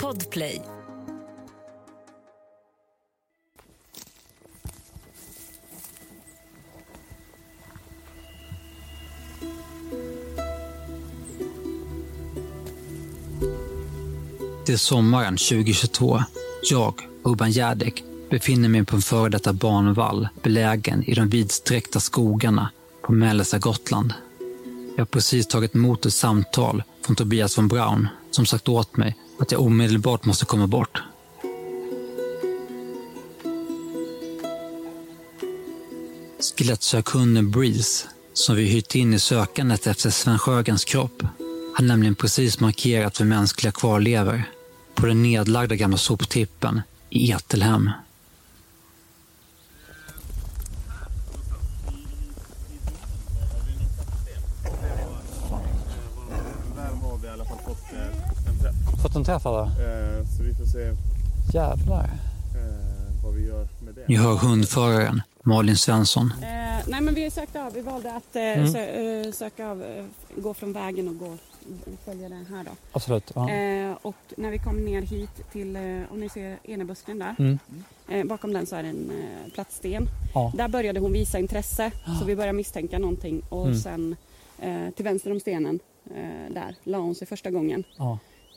Podplay. Det är sommaren 2022. Jag, Urban Järdek, befinner mig på en före detta banvall belägen i de vidsträckta skogarna på mellersta Gotland. Jag har precis tagit emot ett samtal från Tobias von Braun som sagt åt mig att jag omedelbart måste komma bort. Skelettsökhunden Breeze, som vi hyrt in i sökandet efter Sven Sjögrens kropp, har nämligen precis markerat för mänskliga kvarlevor på den nedlagda gamla soptippen i Etelhem. Där har vi i alla fall fått eh, en träff alla? Eh, så vi får se Jävlar. eh, vad vi gör med det. Ni hör hundföraren Malin Svensson. Eh, nej men vi sökte av, vi valde att eh, Mm. sö, eh, söka av, eh, gå från vägen och gå, följa den här då. Absolut. Ja. Eh, och när vi kom ner hit till, eh, om ni ser enebusken där, Mm. eh, bakom den så är det en eh, plattsten. Ja. Där började hon visa intresse så vi började misstänka någonting och Mm. sen eh, till vänster om stenen eh, där la hon sig första gången.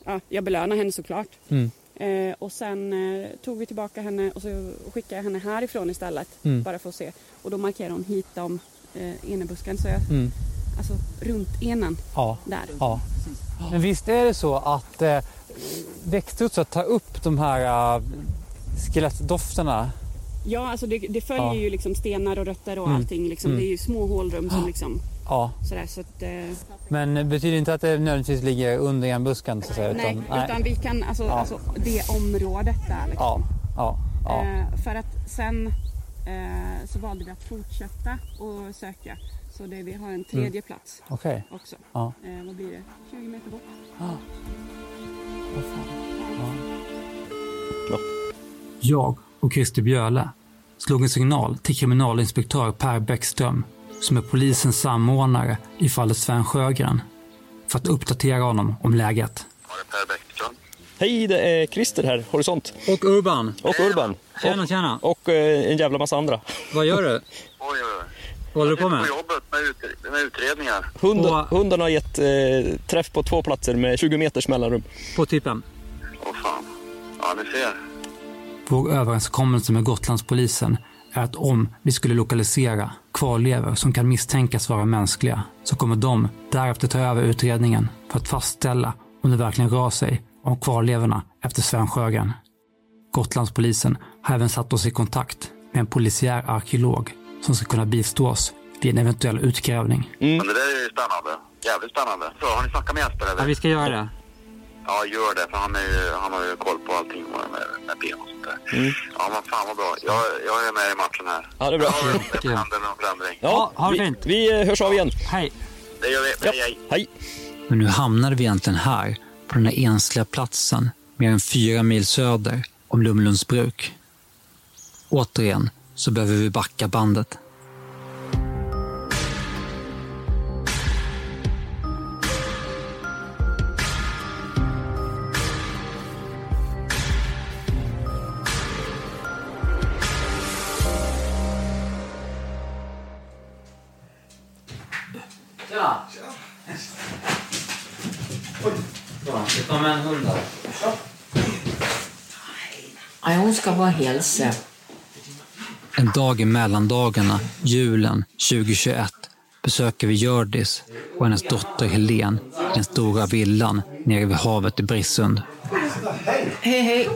Ja. Ja, jag belönar henne såklart. Mm. Eh, och sen eh, tog vi tillbaka henne och så skickade jag henne härifrån istället. Mm. Bara för att se. Och då markerar hon hit om eh, enebusken. Så jag, Mm. alltså runt enen Ja. där. ja. Men visst är det så att eh, växthuset tar upp de här eh, skelettdofterna? Ja, alltså det, det följer Ja. ju liksom stenar och rötter och Mm. allting. Liksom. Mm. Det är ju små hålrum som liksom Ja. sådär. Så att, eh, Men det betyder inte att det nödvändigtvis ligger under en busken så att säga? nej, utan, utan vi kan, alltså, Ja. alltså det området där liksom. Ja. Ja. ja. Eh, för att sen eh, så valde vi att fortsätta och söka. Så det, vi har en tredje plats Okej. också. Ja. Eh, vad blir det? 20 meter bort. Fan. Ja. Jag och Christer Bjöle slog en signal till kriminalinspektör Per Bäckström som är polisens samordnare i fallet Sven Sjögren för att uppdatera honom om läget. Hej, det är Christer här, Horisont. Och Urban. Och Urban. Tjena, tjena. Och eh, en jävla massa andra. Vad gör du? Oj, oj, oj. Vad håller du på med? På jobbet med, ut, med utredningar. Hund, Och- Hundarna har gett eh, träff på två platser med 20 meters mellanrum. På tippen. Åh fan. Ja, ni ser. Vår överenskommelse med Gotlandspolisen är att om vi skulle lokalisera kvarlevor som kan misstänkas vara mänskliga så kommer de därefter ta över utredningen för att fastställa om det verkligen rör sig om kvarlevorna efter Sven Sjögren. Gotlandspolisen har även satt oss i kontakt med en polisiär arkeolog som ska kunna bistå oss vid en eventuell utgrävning. Men det där är ju spännande. Jävligt spännande. Så, har ni snackat med Jesper eller? Ja, vi ska göra det. Ja, gör det. För han, är ju, han har ju koll på allting med, med, ben och sånt där. Mm. Ja, men fan vad bra. Jag, jag är med i matchen här. Ja, det är bra. Ja, det händer någon förändring. Ja, ha det vi, fint. vi eh, hörs av igen. Hej! Det gör vi. Ja. Hej, hej. Hej. Men nu hamnade vi egentligen här, på den här ensliga platsen, mer än fyra mil söder om Lumlunds bruk. Återigen så behöver vi backa bandet. Ska bara hälsa. En dag i mellandagarna, julen 2021, besöker vi Hjördis och hennes dotter Helen i den stora villan nere vid havet i Brissund. Hej, hej.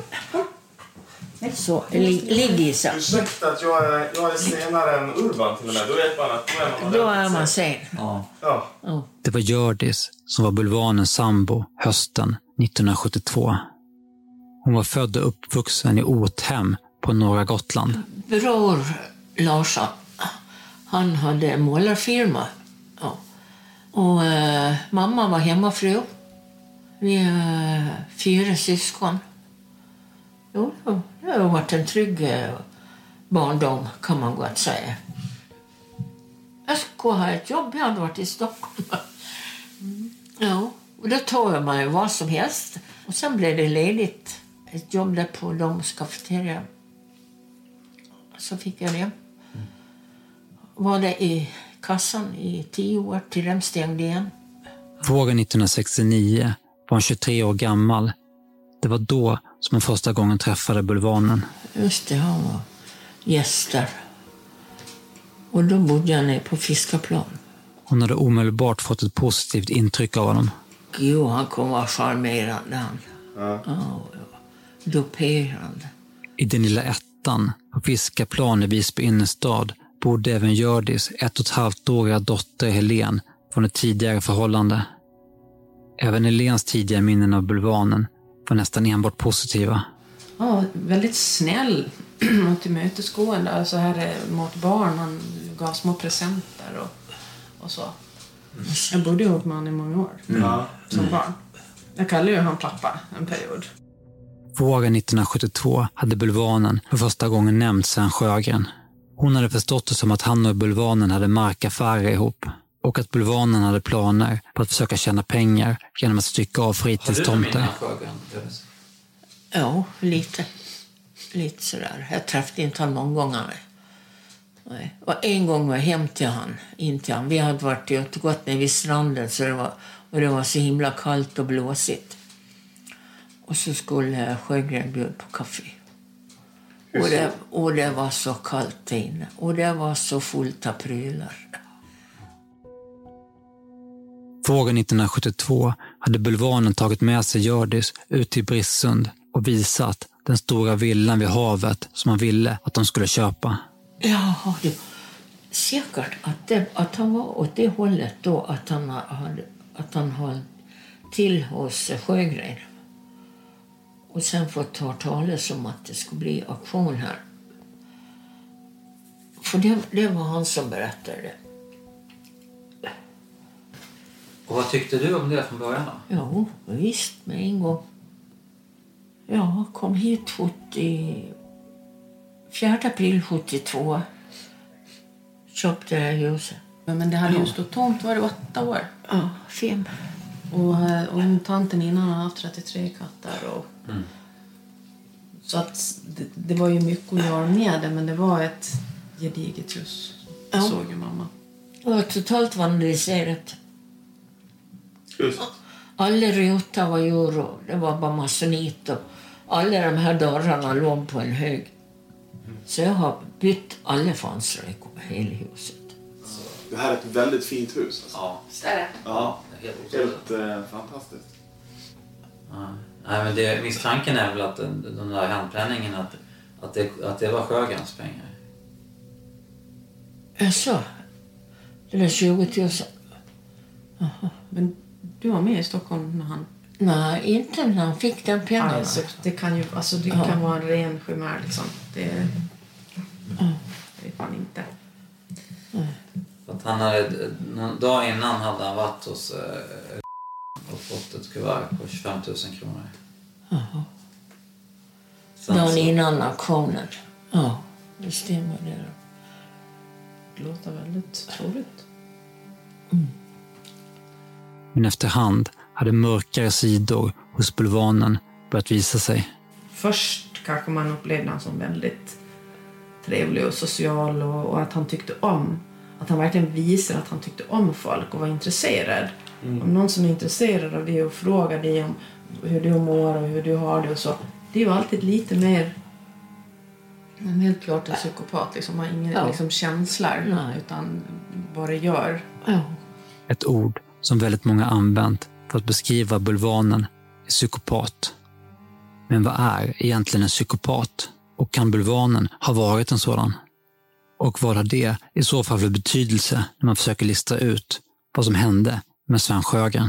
Så, li, ligg i så. Ursäkta att jag är, jag är senare än Urban till och med. Då vet man att då är man Då är man sen. Ja. Det var Hjördis som var bulvanens sambo hösten 1972. Hon var född och uppvuxen i Othem på norra Gotland. Bror Larsson, han hade målarfirma. Ja. Och eh, mamma var hemmafru. Vi är fyra syskon. Jo, det har varit en trygg eh, barndom kan man gott säga. Jag skulle ha ett jobb, jag hade varit i Stockholm. Ja, och då tog man ju vad som helst. Och sen blev det ledigt. Ett jobb där på Domus kafeteria. Så fick jag det. Var det i kassan i tio år till de stängde igen. Våren 1969 var han 23 år gammal. Det var då som han första gången träffade Bulvanen. Just det, han var gäst där. Och då bodde jag nere på Fiskaplan. Hon hade omedelbart fått ett positivt intryck av honom. Gud, han kom vara charmerande han. Ja. Ja, Doperande. I den lilla ettan på Fiskaplan i Visby innerstad bodde även Hjördis ett och ett halvt åriga dotter Helen från ett tidigare förhållande. Även Helens tidiga minnen av bulvanen var nästan enbart positiva. Ja, väldigt snäll och tillmötesgående. Alltså här mot barn. Han gav små presenter och, och så. Jag bodde ihop med honom i många år Ja. som barn. Jag kallade ju han pappa en period. Våren 1972 hade Bulvanen för första gången nämnt Sven Sjögren. Hon hade förstått det som att han och Bulvanen hade markaffärer ihop och att Bulvanen hade planer på att försöka tjäna pengar genom att stycka av fritidstomter. Ja, lite. Lite sådär. Jag träffade inte honom många gånger. Nej. Och en gång var jag hem till han, in till han. Vi hade varit ute och gått ner vid stranden så det var, och det var så himla kallt och blåsigt. Och så skulle Sjögren bjuda på kaffe. Och det, och det var så kallt inne. Och det var så fullt av prylar. Våren 1972 hade Bulvanen tagit med sig Hjördis ut till Brissund och visat den stora villan vid havet som han ville att de skulle köpa. Ja, det, säkert att, det, att han var åt det hållet då att han hade att han höll till hos Sjögren. Och sen fått höra talas om att det skulle bli auktion här. För det, det var han som berättade det. Och vad tyckte du om det från början då? Jo, visst, med en gång. Ja, kom hit 70... 4 april 72. Köpte det här huset. Men det hade ju stått tomt, var det åtta år? Ja, fem. Och, eh, och tanten innan har haft 33 katter. Och, Så att det, det var ju mycket att göra med det, men det var ett gediget hus. Ja. såg ju mamma. Det var totalt vandaliserat. Just. Alla rutor var gjorda, det var bara masonit och alla de här dörrarna låg på en hög. Så jag har bytt alla fönster i hela huset. Det här är ett väldigt fint hus. Alltså. Ja, Är det? Ja, helt helt eh, fantastiskt. Ja. Nej, men det, misstanken är väl att den, den där handpenningen, att, att, det, att det var Sjögrens pengar. Jaså? Det där 20 000? Men du var med i Stockholm när han... Nej, inte när han fick den pengarna. Alltså, det kan ju alltså, det Ja. kan vara en ren chimär liksom. Det, det vet man inte. För att han hade, någon dag innan hade han varit hos eh, och fått ett kuvert på 25 000 kronor. Sen Dagen så- innan auktionen. Ja, det stämmer det. Det låter väldigt troligt. Men efterhand hade mörkare sidor hos bulvanen börjat visa sig. Först kanske man upplevde honom som väldigt trevlig och social och, och att han tyckte om att han verkligen visade att han tyckte om folk och var intresserad. Om någon som är intresserad av det och frågar dig om hur du mår och hur du har det och så. Det är ju alltid lite mer men helt klart en psykopat. Liksom, har ingen Ja. liksom, känslor Nej. utan vad det gör. Ja. Ett ord som väldigt många använt för att beskriva bulvanen är psykopat. Men vad är egentligen en psykopat? Och kan bulvanen ha varit en sådan? Och vad har det i så fall för betydelse när man försöker lista ut vad som hände med Sven Sjögren?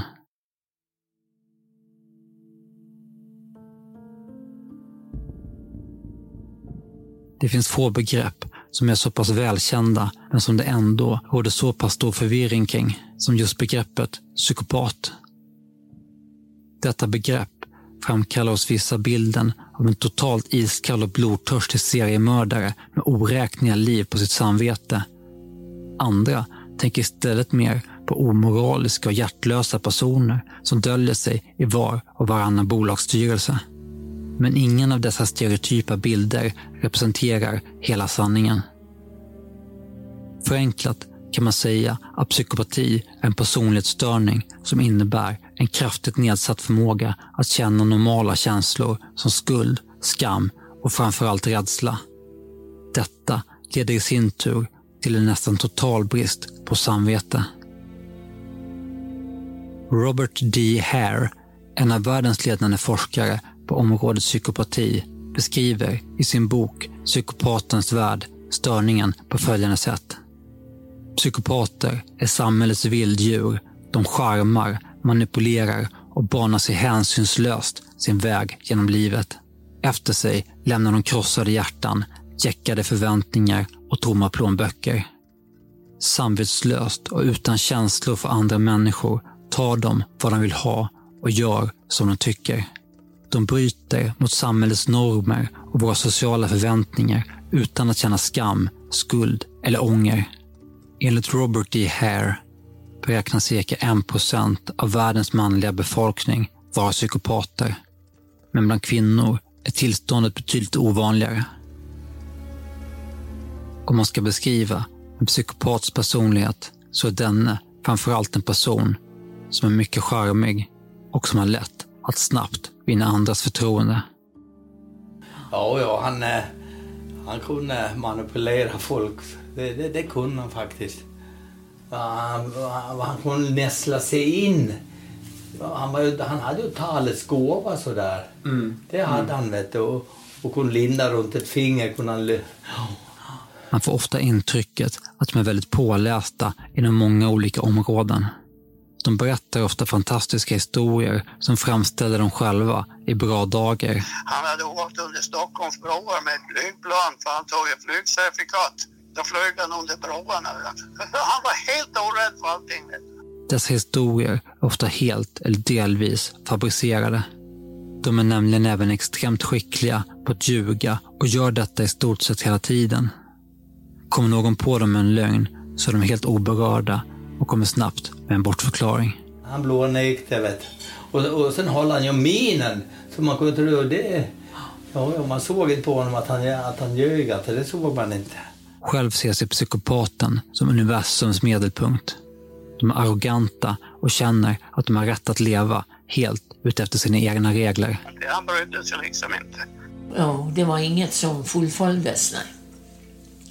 Det finns få begrepp som är så pass välkända men som det ändå råder så pass stor förvirring kring som just begreppet psykopat. Detta begrepp framkallar hos vissa bilden av en totalt iskall och blodtörstig seriemördare med oräkneliga liv på sitt samvete. Andra tänker istället mer på omoraliska och hjärtlösa personer som döljer sig i var och varannan bolagsstyrelse. Men ingen av dessa stereotypa bilder representerar hela sanningen. Förenklat kan man säga att psykopati är en personlighetsstörning som innebär en kraftigt nedsatt förmåga att känna normala känslor som skuld, skam och framförallt rädsla. Detta leder i sin tur till en nästan total brist på samvete. Robert D. Hare, en av världens ledande forskare på området psykopati, beskriver i sin bok Psykopatens värld störningen på följande sätt. Psykopater är samhällets vilddjur. De charmar, manipulerar och banar sig hänsynslöst sin väg genom livet. Efter sig lämnar de krossade hjärtan, jäckade förväntningar och tomma plånböcker. Samvetslöst och utan känslor för andra människor tar de vad de vill ha och gör som de tycker. De bryter mot samhällets normer och våra sociala förväntningar utan att känna skam, skuld eller ånger. Enligt Robert D. Hare beräknas cirka 1% av världens manliga befolkning vara psykopater. Men bland kvinnor är tillståndet betydligt ovanligare. Om man ska beskriva en psykopats personlighet så är denne framförallt en person som är mycket charmig och som har lätt att snabbt vinna andras förtroende. Ja, ja, han, eh, han kunde manipulera folk. Det, det, det kunde han faktiskt. Han, han, kunde näsla sig in. Han, var han hade ju talets gåva sådär. Mm. Det hade mm. han vet du. Och, och kunde linda runt ett finger. Kunde han, man får ofta intrycket att de är väldigt pålästa inom många olika områden. De berättar ofta fantastiska historier som framställer dem själva i bra dagar. Han hade åkt under Stockholms broar med ett flygplan för han tog ett flygcertifikat. Då flög han under broarna. Han var helt orädd för allting. Dessa historier är ofta helt eller delvis fabricerade. De är nämligen även extremt skickliga på att ljuga och gör detta i stort sett hela tiden. Kommer någon på dem med en lögn så är de helt oberörda och kommer snabbt med en bortförklaring. Han blånekte vet och, och sen håller han ju minen så man kunde tro det. Ja, man såg inte på honom att han, att han ljög, att det såg man inte. Själv ser sig psykopaten som universums medelpunkt. De är arroganta och känner att de har rätt att leva helt utefter sina egna regler. Han brydde sig liksom inte. Ja, det var inget som fullföljdes, nej.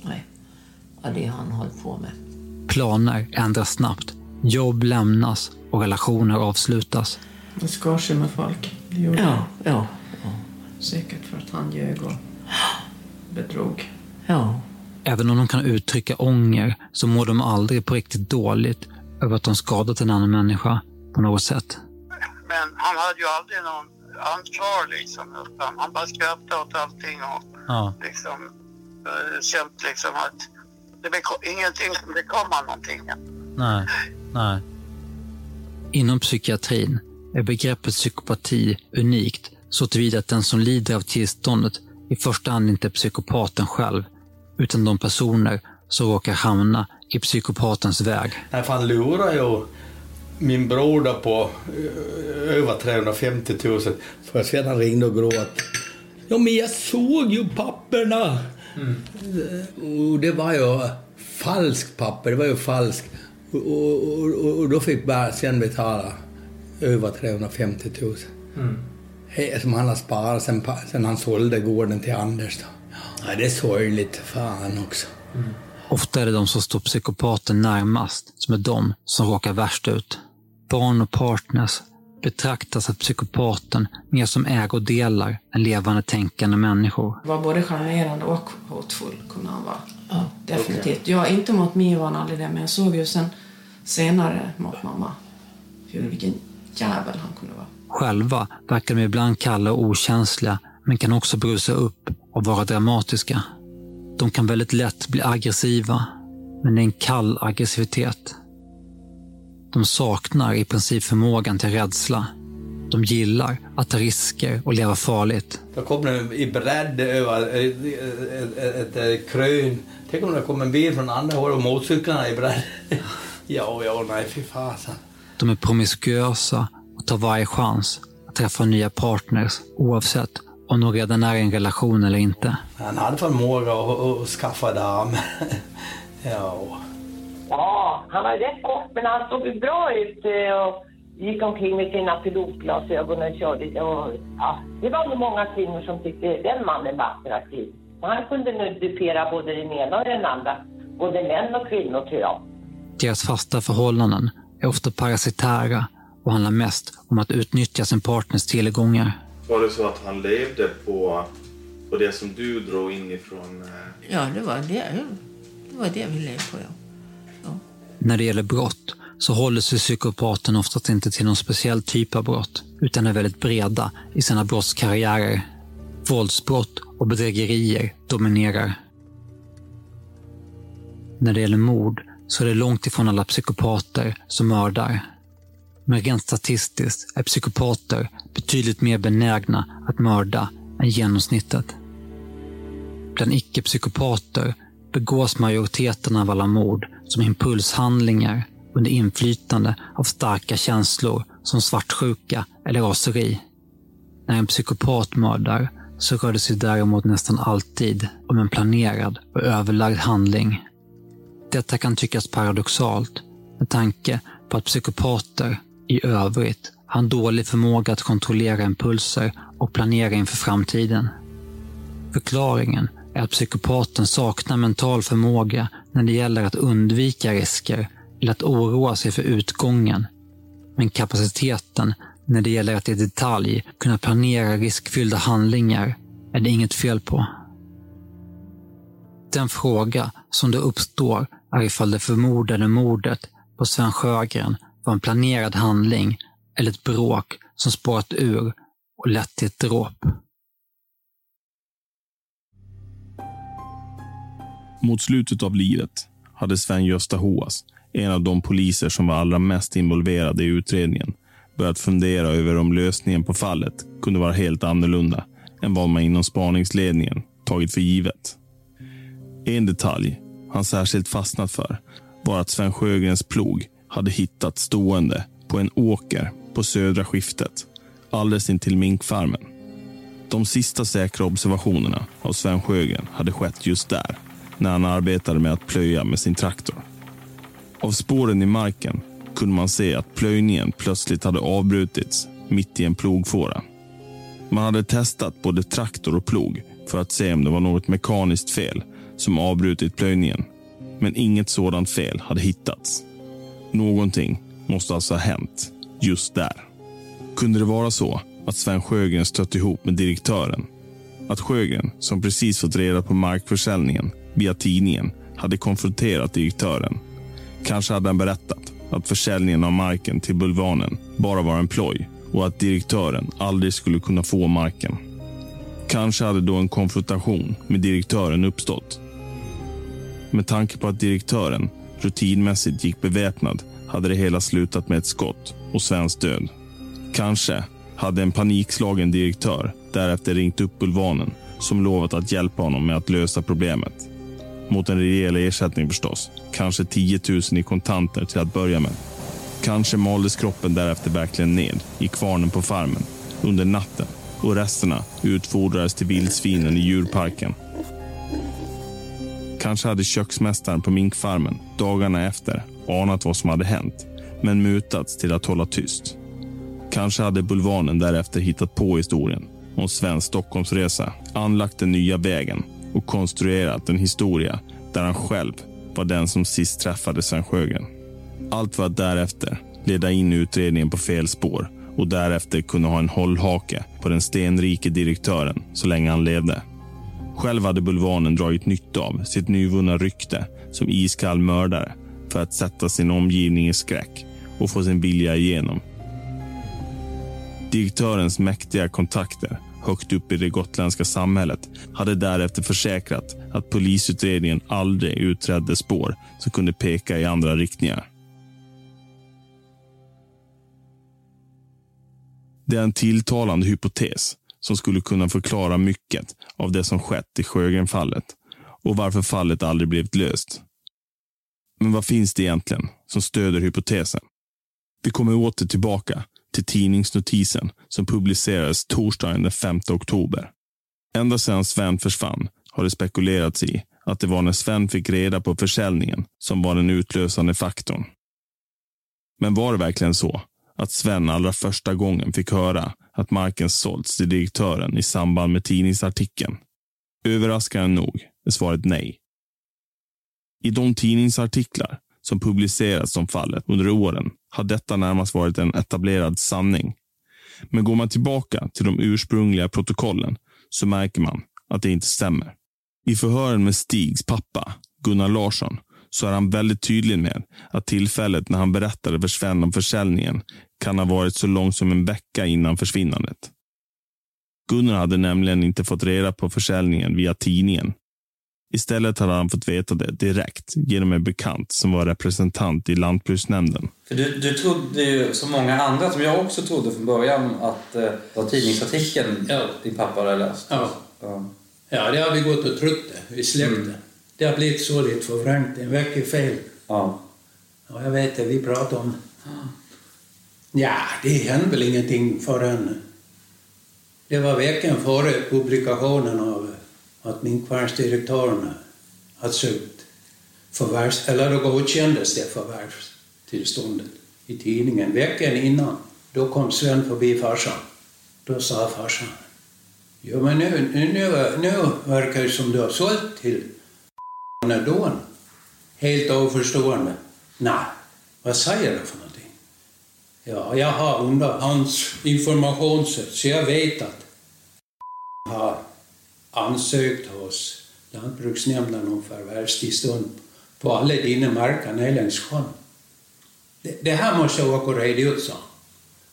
Nej, ja, det han höll på med. Planer ändras snabbt. Jobb lämnas och relationer avslutas. Det skar sig med folk. Det gjorde ja, ja, ja. Säkert för att han ljög och bedrog. Ja. Även om de kan uttrycka ånger så mår de aldrig på riktigt dåligt över att de skadat en annan människa på något sätt. Men han hade ju aldrig någon ansvar liksom. Utan han bara skrattade åt allting och ja. liksom uh, känt liksom att det blir ingenting som det kommer någonting. Nej, nej. Inom psykiatrin är begreppet psykopati unikt så tillvida att den som lider av tillståndet i första hand inte är psykopaten själv, utan de personer som råkar hamna i psykopatens väg. Nej, för han lurar ju min bror där på eh, över 350 000. För sedan ringde och grät. Ja, men jag såg ju papperna. Mm. Och det var ju falskt papper, det var ju falskt. Och, och, och, och då fick sen betala över 350 000. Mm. Som han har sparat sen, sen han sålde gården till Anders. Då. Ja, det är sorgligt, fan också. Mm. Ofta är det de som står psykopaten närmast som är de som råkar värst ut. Barn och partners betraktas av psykopaten mer som ägodelar än levande tänkande människor. Var både charmerande och hotfull kunde han vara. Ja, Definitivt. Okay. Ja, inte mot mig var han aldrig det, men jag såg ju sen senare mot mamma hur, vilken jävel han kunde vara. Själva verkar de ibland kalla och okänsliga, men kan också brusa upp och vara dramatiska. De kan väldigt lätt bli aggressiva, men det är en kall aggressivitet. De saknar i princip förmågan till rädsla. De gillar att ta risker och leva farligt. Då kommer i bredd över ett, ett, ett krön. Tänk om det kommer en bil från andra hållet och motorcyklarna i bredd. Ja, ja, nej fy fasen. De är promiskuösa och tar varje chans att träffa nya partners oavsett om de redan är i en relation eller inte. Han hade förmåga att, att skaffa dam. ja. Ja, han var rätt kort men han såg bra ut eh, och gick omkring med sina pilotglasögon och körde. Och, ja, det var nog många kvinnor som tyckte den mannen var attraktiv. Han kunde nu dupera både den ena och den andra. Både män och kvinnor tror jag. Deras fasta förhållanden är ofta parasitära och handlar mest om att utnyttja sin partners tillgångar. Var det så att han levde på, på det som du drog in ifrån? Eh... Ja, det var det. Det var det vi levde på, ja. När det gäller brott så håller sig psykopaten oftast inte till någon speciell typ av brott, utan är väldigt breda i sina brottskarriärer. Våldsbrott och bedrägerier dominerar. När det gäller mord så är det långt ifrån alla psykopater som mördar. Men rent statistiskt är psykopater betydligt mer benägna att mörda än genomsnittet. Bland icke-psykopater begås majoriteten av alla mord som impulshandlingar under inflytande av starka känslor som svartsjuka eller raseri. När en psykopat mördar så rör det sig däremot nästan alltid om en planerad och överlagd handling. Detta kan tyckas paradoxalt med tanke på att psykopater i övrigt har en dålig förmåga att kontrollera impulser och planera inför framtiden. Förklaringen är att psykopaten saknar mental förmåga när det gäller att undvika risker eller att oroa sig för utgången. Men kapaciteten när det gäller att i detalj kunna planera riskfyllda handlingar är det inget fel på. Den fråga som då uppstår är ifall det förmodade mordet på Sven Sjögren var en planerad handling eller ett bråk som spårat ur och lett till ett dråp. Mot slutet av livet hade Sven-Gösta Hoas, en av de poliser som var allra mest involverade i utredningen, börjat fundera över om lösningen på fallet kunde vara helt annorlunda än vad man inom spaningsledningen tagit för givet. En detalj han särskilt fastnat för var att Sven Sjögrens plog hade hittats stående på en åker på södra skiftet, alldeles intill minkfarmen. De sista säkra observationerna av Sven Sjögren hade skett just där, när han arbetade med att plöja med sin traktor. Av spåren i marken kunde man se att plöjningen plötsligt hade avbrutits mitt i en plogfåra. Man hade testat både traktor och plog för att se om det var något mekaniskt fel som avbrutit plöjningen. Men inget sådant fel hade hittats. Någonting måste alltså ha hänt just där. Kunde det vara så att Sven Sjögren stött ihop med direktören? Att Sjögren, som precis fått reda på markförsäljningen via tidningen, hade konfronterat direktören. Kanske hade han berättat att försäljningen av marken till Bulvanen bara var en ploj och att direktören aldrig skulle kunna få marken. Kanske hade då en konfrontation med direktören uppstått. Med tanke på att direktören rutinmässigt gick beväpnad hade det hela slutat med ett skott och Svens död. Kanske hade en panikslagen direktör därefter ringt upp Bulvanen som lovat att hjälpa honom med att lösa problemet. Mot en rejäl ersättning förstås. Kanske 10 000 i kontanter till att börja med. Kanske maldes kroppen därefter verkligen ned i kvarnen på farmen under natten och resterna utfordrades till vildsvinen i djurparken. Kanske hade köksmästaren på minkfarmen dagarna efter anat vad som hade hänt, men mutats till att hålla tyst. Kanske hade Bulvanen därefter hittat på historien om svensk Stockholmsresa, anlagt den nya vägen och konstruerat en historia där han själv var den som sist träffade Sven Sjögren. Allt för att därefter leda in utredningen på fel spår och därefter kunna ha en hållhake på den stenrike direktören så länge han levde. Själv hade Bulvanen dragit nytta av sitt nyvunna rykte som iskall mördare för att sätta sin omgivning i skräck och få sin vilja igenom. Direktörens mäktiga kontakter högt upp i det gotländska samhället hade därefter försäkrat att polisutredningen aldrig utredde spår som kunde peka i andra riktningar. Det är en tilltalande hypotes som skulle kunna förklara mycket av det som skett i Sjögrenfallet och varför fallet aldrig blivit löst. Men vad finns det egentligen som stöder hypotesen? Vi kommer åter tillbaka till tidningsnotisen som publicerades torsdagen den 5 oktober. Ända sedan Sven försvann har det spekulerats i att det var när Sven fick reda på försäljningen som var den utlösande faktorn. Men var det verkligen så att Sven allra första gången fick höra att marken sålts till direktören i samband med tidningsartikeln? Överraskande nog är svaret nej. I de tidningsartiklar som publicerats om fallet under åren har detta närmast varit en etablerad sanning. Men går man tillbaka till de ursprungliga protokollen så märker man att det inte stämmer. I förhören med Stigs pappa, Gunnar Larsson, så är han väldigt tydlig med att tillfället när han berättade för Sven om försäljningen kan ha varit så långt som en vecka innan försvinnandet. Gunnar hade nämligen inte fått reda på försäljningen via tidningen. Istället hade han fått veta det direkt genom en bekant som var representant i lantbruksnämnden. För du, du trodde ju, som många andra, som jag också trodde från början, att eh, det var tidningsartikeln ja. din pappa hade läst. Ja. ja. Ja, det har vi gått och trott det, i släkten. Mm. Det har blivit så lite förvrängt. Det verkar fel. Ja. ja. Jag vet det, vi pratar om... Ja, det hände väl ingenting förrän... Det var veckan före publikationen av att minkfarmsdirektörerna hade sökt förvärvs... Eller då godkändes det förvärvstillståndet i tidningen. Veckan innan, då kom Sven förbi farsan. Då sa farsan Ja, men nu, nu, nu, nu verkar det som du har sålt till Don. Helt oförstående. Nej, vad säger du för någonting? Ja, jag har under hans informationssätt så jag vet att har ansökt hos Lantbruksnämnden om förvärvstillstånd på alla dina marker nere längs sjön. Det, det, här måste jag åka och reda ut, sa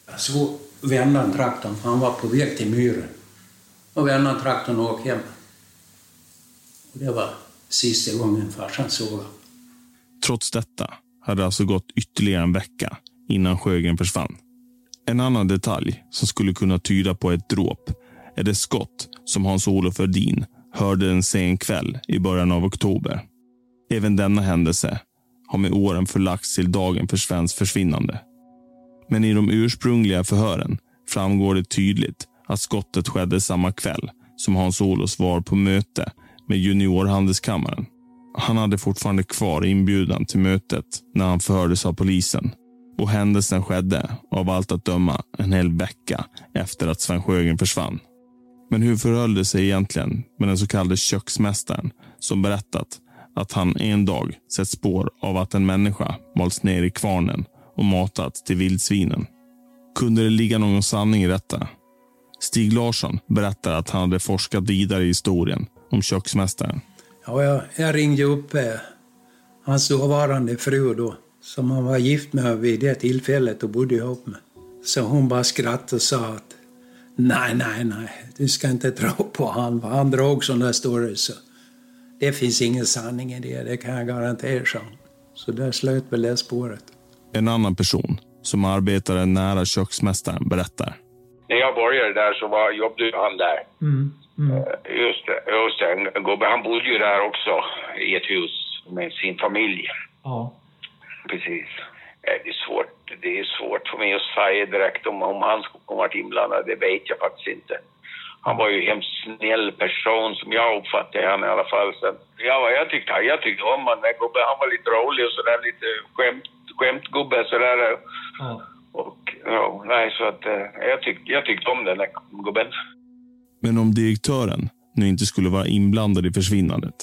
han. Så vände han traktorn, för han var på väg till myren och vända traktorn och åka hem. Och det var sista gången farsan såg Trots detta hade det alltså gått ytterligare en vecka innan Sjögren försvann. En annan detalj som skulle kunna tyda på ett dråp är det skott som Hans-Olof Ördin hörde en sen kväll i början av oktober. Även denna händelse har med åren förlagts till dagen för Svens försvinnande. Men i de ursprungliga förhören framgår det tydligt att skottet skedde samma kväll som Hans-Olof var på möte med juniorhandelskammaren. Han hade fortfarande kvar inbjudan till mötet när han förhördes av polisen. Och händelsen skedde, av allt att döma, en hel vecka efter att Sven Sjögren försvann. Men hur förhöll det sig egentligen med den så kallade köksmästaren som berättat att han en dag sett spår av att en människa malts ner i kvarnen och matats till vildsvinen? Kunde det ligga någon sanning i detta? Stig Larsson berättar att han hade forskat vidare i historien om köksmästaren. Ja, jag, jag ringde upp eh, hans dåvarande fru då, som han var gift med vid det tillfället och bodde ihop med. Så hon bara skrattade och sa att nej, nej, nej, du ska inte tro på han. Han drog sådana stories. Så det finns ingen sanning i det, det kan jag garantera, så. så där slöt väl det spåret. En annan person som arbetade nära köksmästaren berättar när jag började där så var, jobbade han där. Mm. Mm. Eh, just det, just det. En gubbe, han bodde ju där också i ett hus med sin familj. Ja. Precis. Eh, det är svårt, det är svårt för mig att säga direkt om, om han skulle varit inblandad. Det vet jag faktiskt inte. Han var ju en hemskt snäll person som jag uppfattade han i alla fall. Så, ja, jag tyckte, jag tyckte om honom. Han var lite rolig och sådär, lite skämt, skämtgubbe sådär. Ja. Och ja, nej, så att eh, jag, tyck, jag tyckte om den där gubben. Men om direktören nu inte skulle vara inblandad i försvinnandet,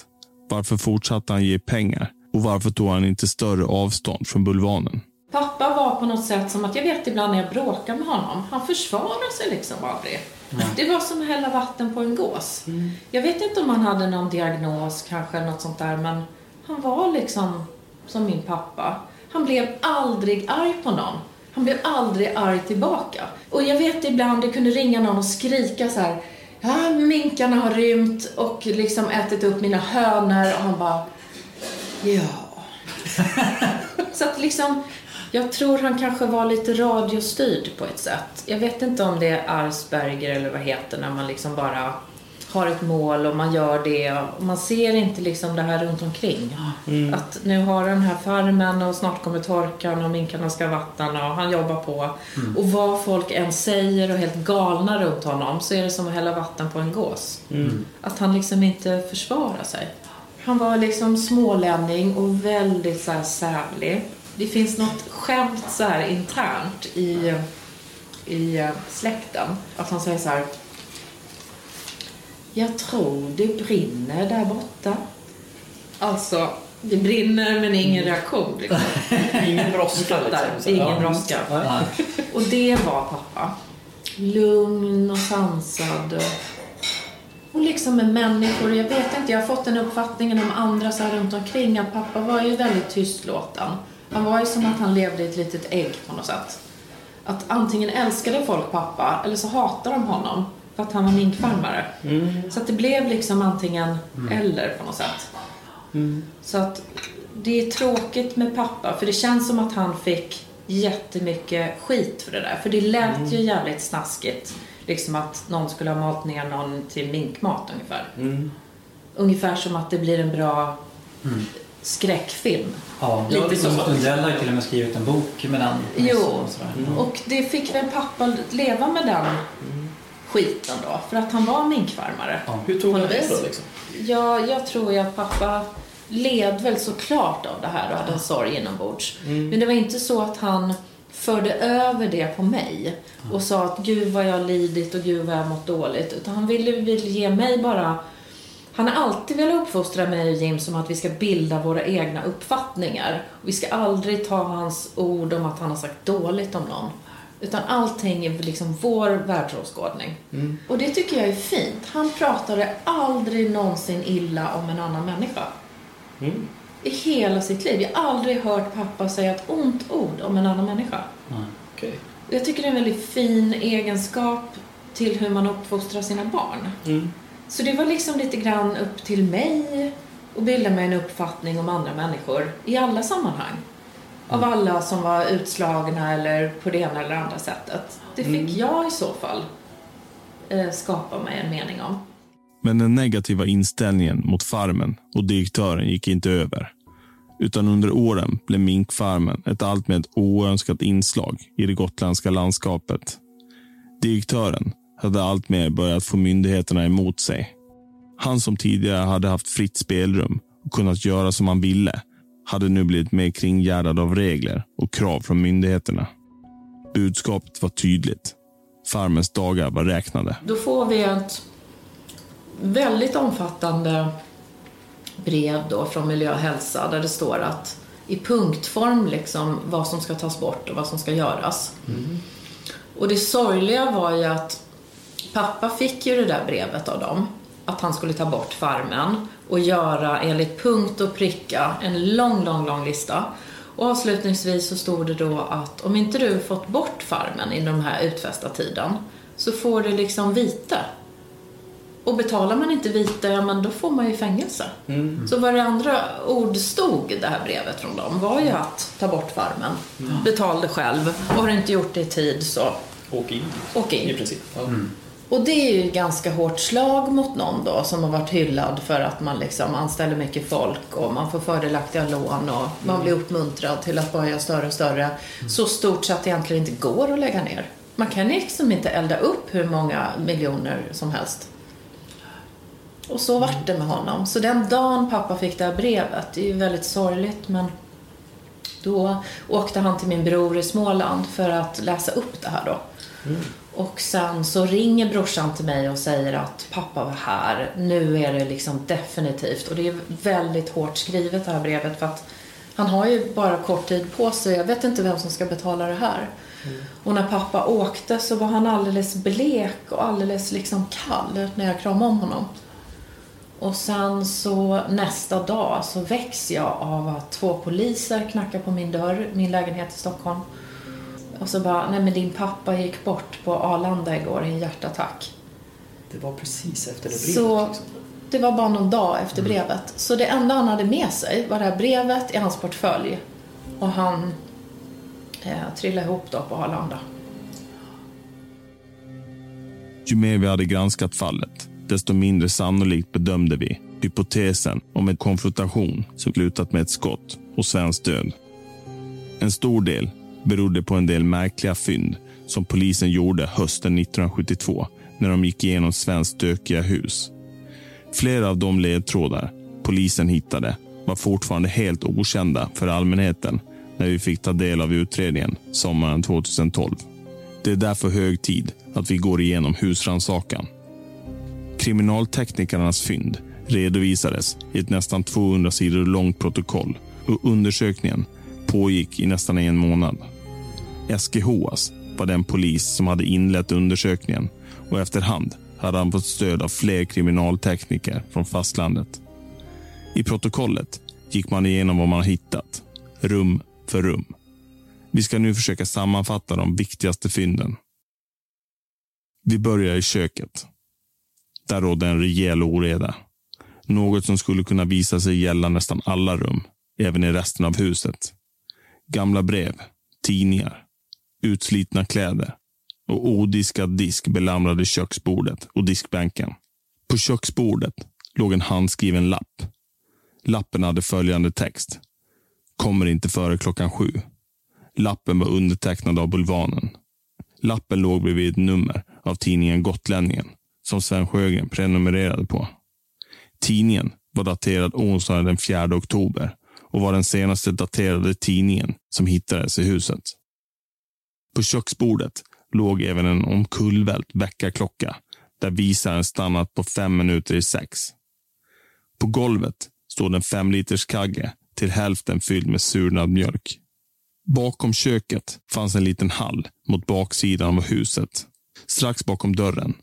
varför fortsatte han ge pengar? Och varför tog han inte större avstånd från bulvanen? Pappa var på något sätt som att, jag vet ibland när jag bråkar med honom, han försvarar sig liksom aldrig. Mm. Det var som att hälla vatten på en gås. Mm. Jag vet inte om han hade någon diagnos kanske, något sånt där, men han var liksom som min pappa. Han blev aldrig arg på någon. Han blev aldrig arg tillbaka. Och jag vet ibland, det kunde ringa någon och skrika så här. Ja, minkarna har rymt och liksom ätit upp mina hönor och han bara Ja. så att liksom, jag tror han kanske var lite radiostyrd på ett sätt. Jag vet inte om det är Arsberger eller vad heter när man liksom bara har ett mål och man gör det. Och man ser inte liksom det här runt omkring. Mm. Att nu har den här farmen och snart kommer torkan och minkarna ska ha vatten och han jobbar på. Mm. Och vad folk än säger och helt galna runt honom så är det som att hälla vatten på en gås. Mm. Att han liksom inte försvarar sig. Han var liksom smålänning och väldigt så här sävlig. Det finns något skämt så här internt i, i eh, släkten. Att han säger så här. Jag tror det brinner där borta. Alltså, det brinner men ingen reaktion. Liksom. Ingen brådska, liksom. Ingen brådska. Och det var pappa. Lugn och sansad. Och, och liksom med människor. Jag vet inte, jag har fått den uppfattningen om andra så här runt omkring att pappa var ju väldigt tystlåten. Han var ju som att han levde i ett litet ägg på något sätt. Att antingen älskade folk pappa eller så hatade de honom för att han var minkfarmare. Så att det blev liksom antingen eller på något sätt. Så att det är tråkigt med pappa för det känns som att han fick jättemycket skit för det där. För det lät ju jävligt snaskigt. Liksom att någon skulle ha malt ner någon till minkmat ungefär. Ungefär som att det blir en bra skräckfilm. Ja, Lite Lite så. Lundell har ju till och med skrivit en bok med den. Jo, Och sådär. och det fick väl pappa leva med den skiten då. För att han var minkfarmare. Hur tog han det då liksom? Ja, jag tror ju att pappa led väl såklart av det här och hade en sorg inombords. Mm. Men det var inte så att han förde över det på mig och sa att gud vad jag har lidit och gud vad jag har mått dåligt. Utan han ville, ville ge mig bara han har alltid velat uppfostra mig och Jim som att vi ska bilda våra egna uppfattningar. Vi ska aldrig ta hans ord om att han har sagt dåligt om någon. Utan allting är liksom vår världsåskådning. Mm. Och det tycker jag är fint. Han pratade aldrig någonsin illa om en annan människa. Mm. I hela sitt liv. Jag har aldrig hört pappa säga ett ont ord om en annan människa. Okej. Och Jag tycker det är en väldigt fin egenskap till hur man uppfostrar sina barn. Mm. Så det var liksom lite grann upp till mig att bilda mig en uppfattning om andra människor i alla sammanhang. Av alla som var utslagna eller på det ena eller andra sättet. Det fick Mm. jag i så fall eh, skapa mig en mening om. Men den negativa inställningen mot farmen och direktören gick inte över. Utan under åren blev minkfarmen ett alltmer oönskat inslag i det gotländska landskapet. Direktören hade alltmer börjat få myndigheterna emot sig. Han som tidigare hade haft fritt spelrum och kunnat göra som han ville hade nu blivit mer kringgärdad av regler och krav från myndigheterna. Budskapet var tydligt. Farmens dagar var räknade. Då får vi ett väldigt omfattande brev då från Miljö och hälsa där det står att i punktform liksom vad som ska tas bort och vad som ska göras. Och det sorgliga var ju att pappa fick ju det där brevet av dem. Att han skulle ta bort farmen och göra enligt punkt och pricka en lång, lång, lång lista. Och avslutningsvis så stod det då att om inte du fått bort farmen inom den här utfästa tiden så får du liksom vite. Och betalar man inte vite, ja men då får man ju fängelse. Mm. Så vad det andra ord stod i det här brevet från dem var ju att ta bort farmen. Mm. Betal det själv. Och har du inte gjort det i tid så Åk in. Åk in. I princip. Ja. Och det är ju ganska hårt slag mot någon då som har varit hyllad för att man liksom anställer mycket folk och man får fördelaktiga lån och man blir uppmuntrad till att bara göra större och större. Så stort så att det egentligen inte går att lägga ner. Man kan liksom inte elda upp hur många miljoner som helst. Och så vart det med honom. Så den dagen pappa fick det här brevet, det är ju väldigt sorgligt men då åkte han till min bror i Småland för att läsa upp det här då. Och sen så ringer brorsan till mig och säger att pappa var här. Nu är det liksom definitivt. Och det är väldigt hårt skrivet det här brevet för att han har ju bara kort tid på sig. Jag vet inte vem som ska betala det här. Och när pappa åkte så var han alldeles blek och alldeles liksom kall när jag kramade om honom. Och sen så nästa dag så väcks jag av att två poliser knackar på min dörr, min lägenhet i Stockholm. Och så bara, nej men din pappa gick bort på Arlanda igår i en hjärtattack. Det var precis efter det brevet. Så liksom. det var bara någon dag efter brevet. Så det enda han hade med sig var det här brevet i hans portfölj. Och han eh, trillade ihop då på Arlanda. Ju mer vi hade granskat fallet, desto mindre sannolikt bedömde vi hypotesen om en konfrontation som slutat med ett skott och svensk död. En stor del berodde på en del märkliga fynd som polisen gjorde hösten 1972 när de gick igenom Svens stökiga hus. Flera av de ledtrådar polisen hittade var fortfarande helt okända för allmänheten när vi fick ta del av utredningen sommaren 2012. Det är därför hög tid att vi går igenom husrannsakan. Kriminalteknikernas fynd redovisades i ett nästan 200 sidor långt protokoll och undersökningen pågick i nästan en månad. Eske Hoas alltså, var den polis som hade inlett undersökningen och efterhand hade han fått stöd av fler kriminaltekniker från fastlandet. I protokollet gick man igenom vad man hittat, rum för rum. Vi ska nu försöka sammanfatta de viktigaste fynden. Vi börjar i köket. Där rådde en rejäl oreda. Något som skulle kunna visa sig gälla nästan alla rum, även i resten av huset. Gamla brev, tidningar, utslitna kläder och odiskad disk belamrade köksbordet och diskbänken. På köksbordet låg en handskriven lapp. Lappen hade följande text. Kommer inte före klockan sju. Lappen var undertecknad av Bulvanen. Lappen låg bredvid ett nummer av tidningen Gotlänningen som Sven Sjögren prenumererade på. Tidningen var daterad onsdagen den 4 oktober och var den senaste daterade tidningen som hittades i huset. På köksbordet låg även en omkullvält väckarklocka där visaren stannat på fem minuter i sex. På golvet stod en femliterskagge till hälften fylld med surnad mjölk. Bakom köket fanns en liten hall mot baksidan av huset. Strax bakom dörren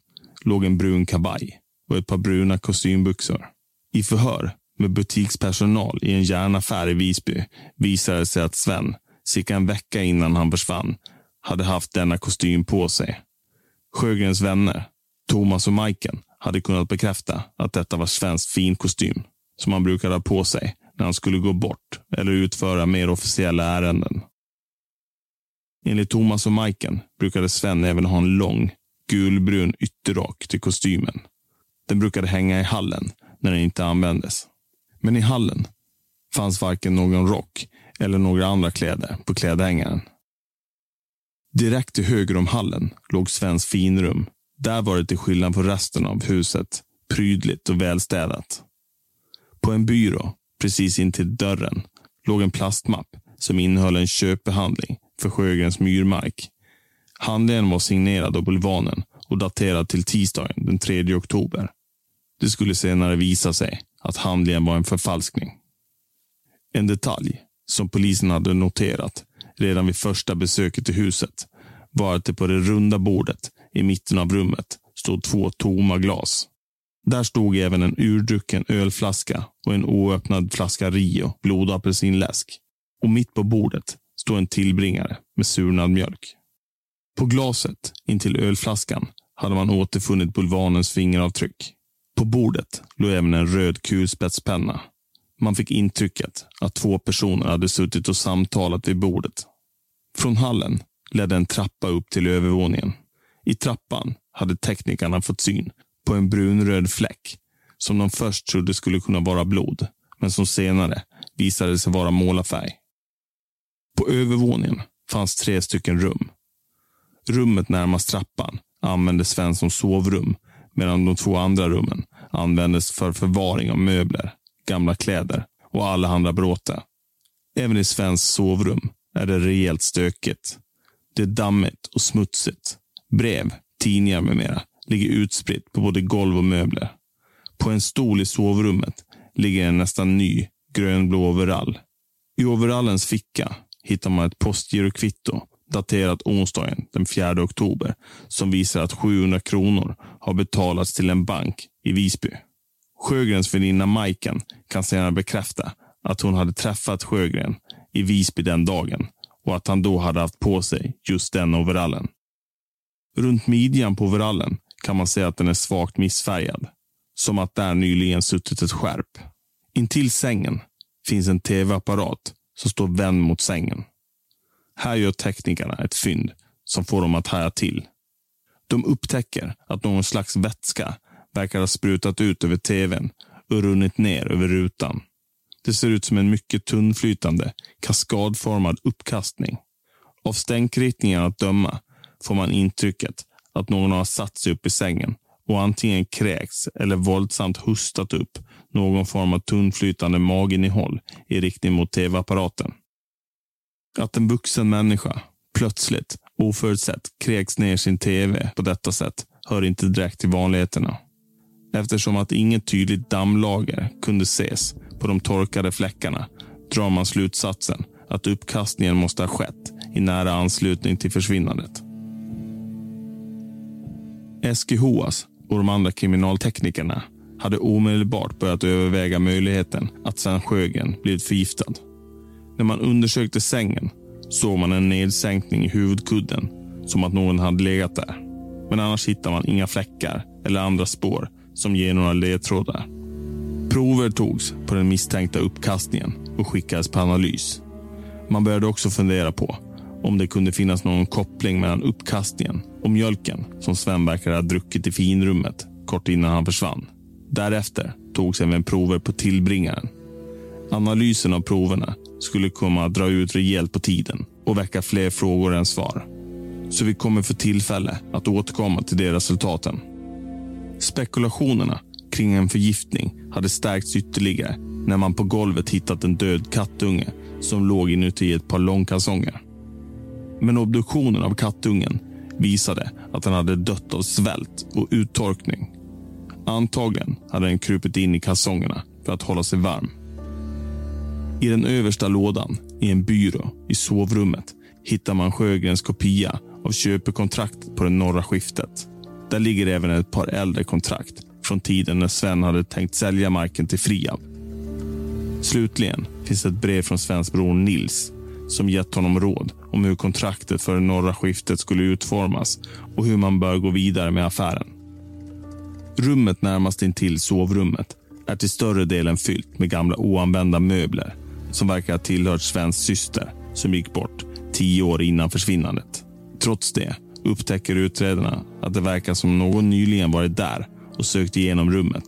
låg en brun kavaj och ett par bruna kostymbyxor. I förhör med butikspersonal i en järnaffär i Visby visade det sig att Sven, cirka en vecka innan han försvann, hade haft denna kostym på sig. Sjögrens vänner, Thomas och Majken, hade kunnat bekräfta att detta var Svens finkostym som han brukade ha på sig när han skulle gå bort eller utföra mer officiella ärenden. Enligt Thomas och Majken brukade Sven även ha en lång, gulbrun ytterrock till kostymen. Den brukade hänga i hallen när den inte användes. Men i hallen fanns varken någon rock eller några andra kläder på klädhängaren. Direkt till höger om hallen låg Svens finrum. Där var det till skillnad från resten av huset prydligt och välstädat. På en byrå precis intill dörren låg en plastmapp som innehöll en köpehandling för Sjögrens myrmark. Handlingen var signerad av Bulvanen och daterad till tisdagen den 3 oktober. Det skulle senare visa sig att handlingen var en förfalskning. En detalj som polisen hade noterat redan vid första besöket i huset var att det på det runda bordet i mitten av rummet stod två tomma glas. Där stod även en urdrucken ölflaska och en oöppnad flaska Rio blodapelsinläsk. Och mitt på bordet stod en tillbringare med surnad mjölk. På glaset intill ölflaskan hade man återfunnit bulvanens fingeravtryck. På bordet låg även en röd kulspetspenna. Man fick intrycket att två personer hade suttit och samtalat vid bordet. Från hallen ledde en trappa upp till övervåningen. I trappan hade teknikerna fått syn på en brunröd fläck som de först trodde skulle kunna vara blod, men som senare visade sig vara målarfärg. På övervåningen fanns tre stycken rum. Rummet närmast trappan använde Sven som sovrum medan de två andra rummen användes för förvaring av möbler, gamla kläder och allehanda bråte. Även i Svens sovrum är det rejält stökigt. Det är dammigt och smutsigt. Brev, tidningar med mera ligger utspritt på både golv och möbler. På en stol i sovrummet ligger en nästan ny grönblå overall. I overallens ficka hittar man ett postgirokvitto daterat onsdagen den 4 oktober som visar att 700 kronor har betalats till en bank i Visby. Sjögrens väninna Majken kan senare bekräfta att hon hade träffat Sjögren i Visby den dagen och att han då hade haft på sig just den overallen. Runt midjan på overallen kan man säga att den är svagt missfärgad. Som att där nyligen suttit ett skärp. Intill sängen finns en tv-apparat som står vänd mot sängen. Här gör teknikerna ett fynd som får dem att haja till. De upptäcker att någon slags vätska verkar ha sprutat ut över tvn och runnit ner över rutan. Det ser ut som en mycket tunnflytande, kaskadformad uppkastning. Av stänkritningen att döma får man intrycket att någon har satt sig upp i sängen och antingen kräks eller våldsamt hustat upp någon form av tunnflytande maginnehåll i riktning mot tv-apparaten. Att en vuxen människa plötsligt, oförutsett, kräks ner sin tv på detta sätt hör inte direkt till vanligheterna. Eftersom att inget tydligt dammlager kunde ses på de torkade fläckarna drar man slutsatsen att uppkastningen måste ha skett i nära anslutning till försvinnandet. Eski Hoas och de andra kriminalteknikerna hade omedelbart börjat överväga möjligheten att Sven Sjögren blivit förgiftad. När man undersökte sängen såg man en nedsänkning i huvudkudden som att någon hade legat där. Men annars hittar man inga fläckar eller andra spår som ger några ledtrådar. Prover togs på den misstänkta uppkastningen och skickades på analys. Man började också fundera på om det kunde finnas någon koppling mellan uppkastningen och mjölken som Sven verkade ha druckit i finrummet kort innan han försvann. Därefter togs även prover på tillbringaren. Analysen av proverna skulle komma att dra ut rejält på tiden och väcka fler frågor än svar. Så vi kommer få tillfälle att återkomma till de resultaten. Spekulationerna kring en förgiftning hade stärkts ytterligare när man på golvet hittat en död kattunge som låg inuti ett par långkalsonger. Men obduktionen av kattungen visade att den hade dött av svält och uttorkning. Antagligen hade den krupit in i kalsongerna för att hålla sig varm. I den översta lådan i en byrå i sovrummet hittar man Sjögrens kopia av köpekontraktet på det norra skiftet. Där ligger även ett par äldre kontrakt från tiden när Sven hade tänkt sälja marken till Friab. Slutligen finns ett brev från Svens bror Nils som gett honom råd om hur kontraktet för det norra skiftet skulle utformas och hur man bör gå vidare med affären. Rummet närmast intill sovrummet är till större delen fyllt med gamla oanvända möbler som verkar ha tillhört Svens syster som gick bort tio år innan försvinnandet. Trots det upptäcker utredarna att det verkar som någon nyligen varit där och sökt igenom rummet.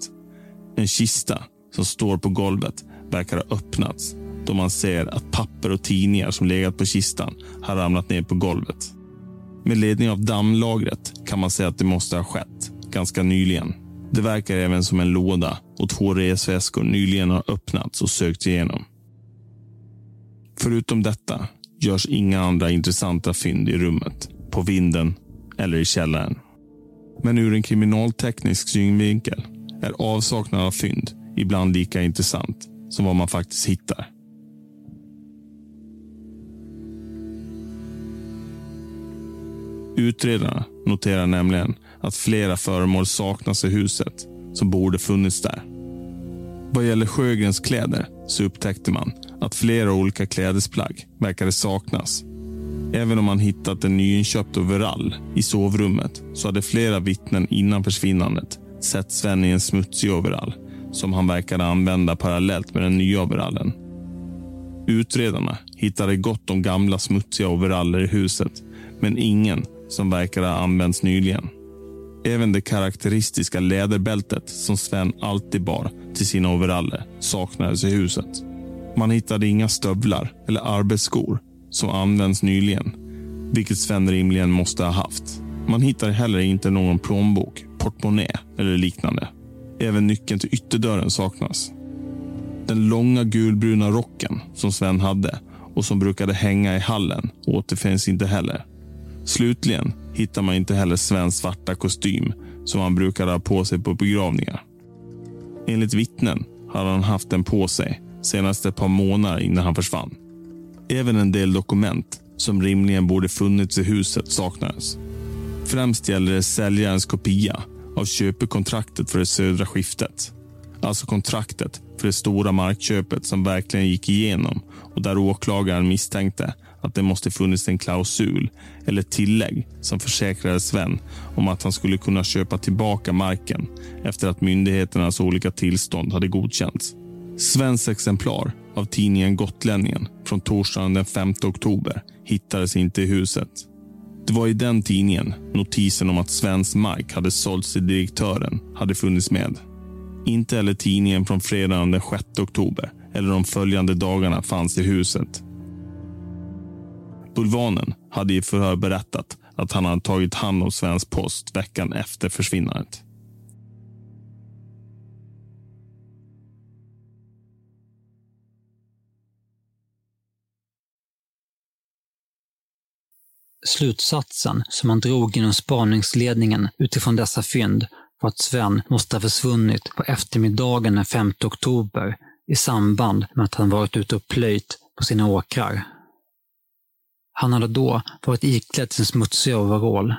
En kista som står på golvet verkar ha öppnats då man ser att papper och tidningar som legat på kistan har ramlat ner på golvet. Med ledning av dammlagret kan man säga att det måste ha skett ganska nyligen. Det verkar även som en låda och två resväskor nyligen har öppnats och sökt igenom. Förutom detta görs inga andra intressanta fynd i rummet, på vinden eller i källaren. Men ur en kriminalteknisk synvinkel är avsaknad av fynd ibland lika intressant som vad man faktiskt hittar. Utredarna noterar nämligen att flera föremål saknas i huset som borde funnits där. Vad gäller Sjögrens kläder så upptäckte man att flera olika klädesplagg verkade saknas. Även om man hittat en nyinköpt overall i sovrummet så hade flera vittnen innan försvinnandet sett Sven i en smutsig overall som han verkade använda parallellt med den nya overallen. Utredarna hittade gott om gamla smutsiga overaller i huset men ingen som verkade ha använts nyligen. Även det karaktäristiska läderbältet som Sven alltid bar till sina overaller saknades i huset. Man hittade inga stövlar eller arbetsskor som används nyligen, vilket Sven rimligen måste ha haft. Man hittar heller inte någon plånbok, portmonnä eller liknande. Även nyckeln till ytterdörren saknas. Den långa gulbruna rocken som Sven hade och som brukade hänga i hallen återfinns inte heller. Slutligen hittar man inte heller Svens svarta kostym som han brukade ha på sig på begravningar. Enligt vittnen hade han haft den på sig senast ett par månader innan han försvann. Även en del dokument som rimligen borde funnits i huset saknades. Främst gäller det säljarens kopia av köpekontraktet för det södra skiftet. Alltså kontraktet för det stora markköpet som verkligen gick igenom och där åklagaren misstänkte att det måste funnits en klausul eller tillägg som försäkrade Sven om att han skulle kunna köpa tillbaka marken efter att myndigheternas olika tillstånd hade godkänts. Svens exemplar av tidningen Gotlänningen från torsdagen den 5 oktober hittades inte i huset. Det var i den tidningen notisen om att svensk mark hade sålts till direktören hade funnits med. Inte heller tidningen från fredagen den 6 oktober eller de följande dagarna fanns i huset. Bulvanen hade i förhör berättat att han hade tagit hand om Svensk Post veckan efter försvinnandet. Slutsatsen som man drog inom spaningsledningen utifrån dessa fynd var att Sven måste ha försvunnit på eftermiddagen den 5 oktober i samband med att han varit ute och plöjt på sina åkrar. Han hade då varit iklädd sin smutsiga overall,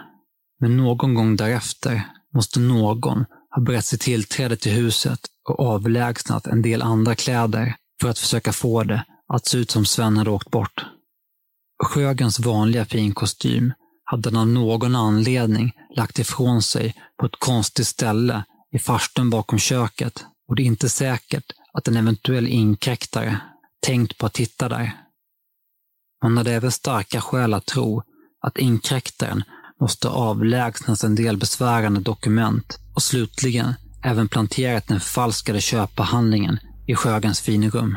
men någon gång därefter måste någon ha berett sig tillträde till huset och avlägsnat en del andra kläder för att försöka få det att se ut som Sven hade åkt bort. Sjögrens vanliga finkostym hade han av någon anledning lagt ifrån sig på ett konstigt ställe i farstun bakom köket och det är inte säkert att en eventuell inkräktare tänkt på att titta där. Man hade även starka skäl att tro att inkräktaren måste avlägsnat en del besvärande dokument och slutligen även planterat den falskade köpehandlingen i Sjögrens finrum.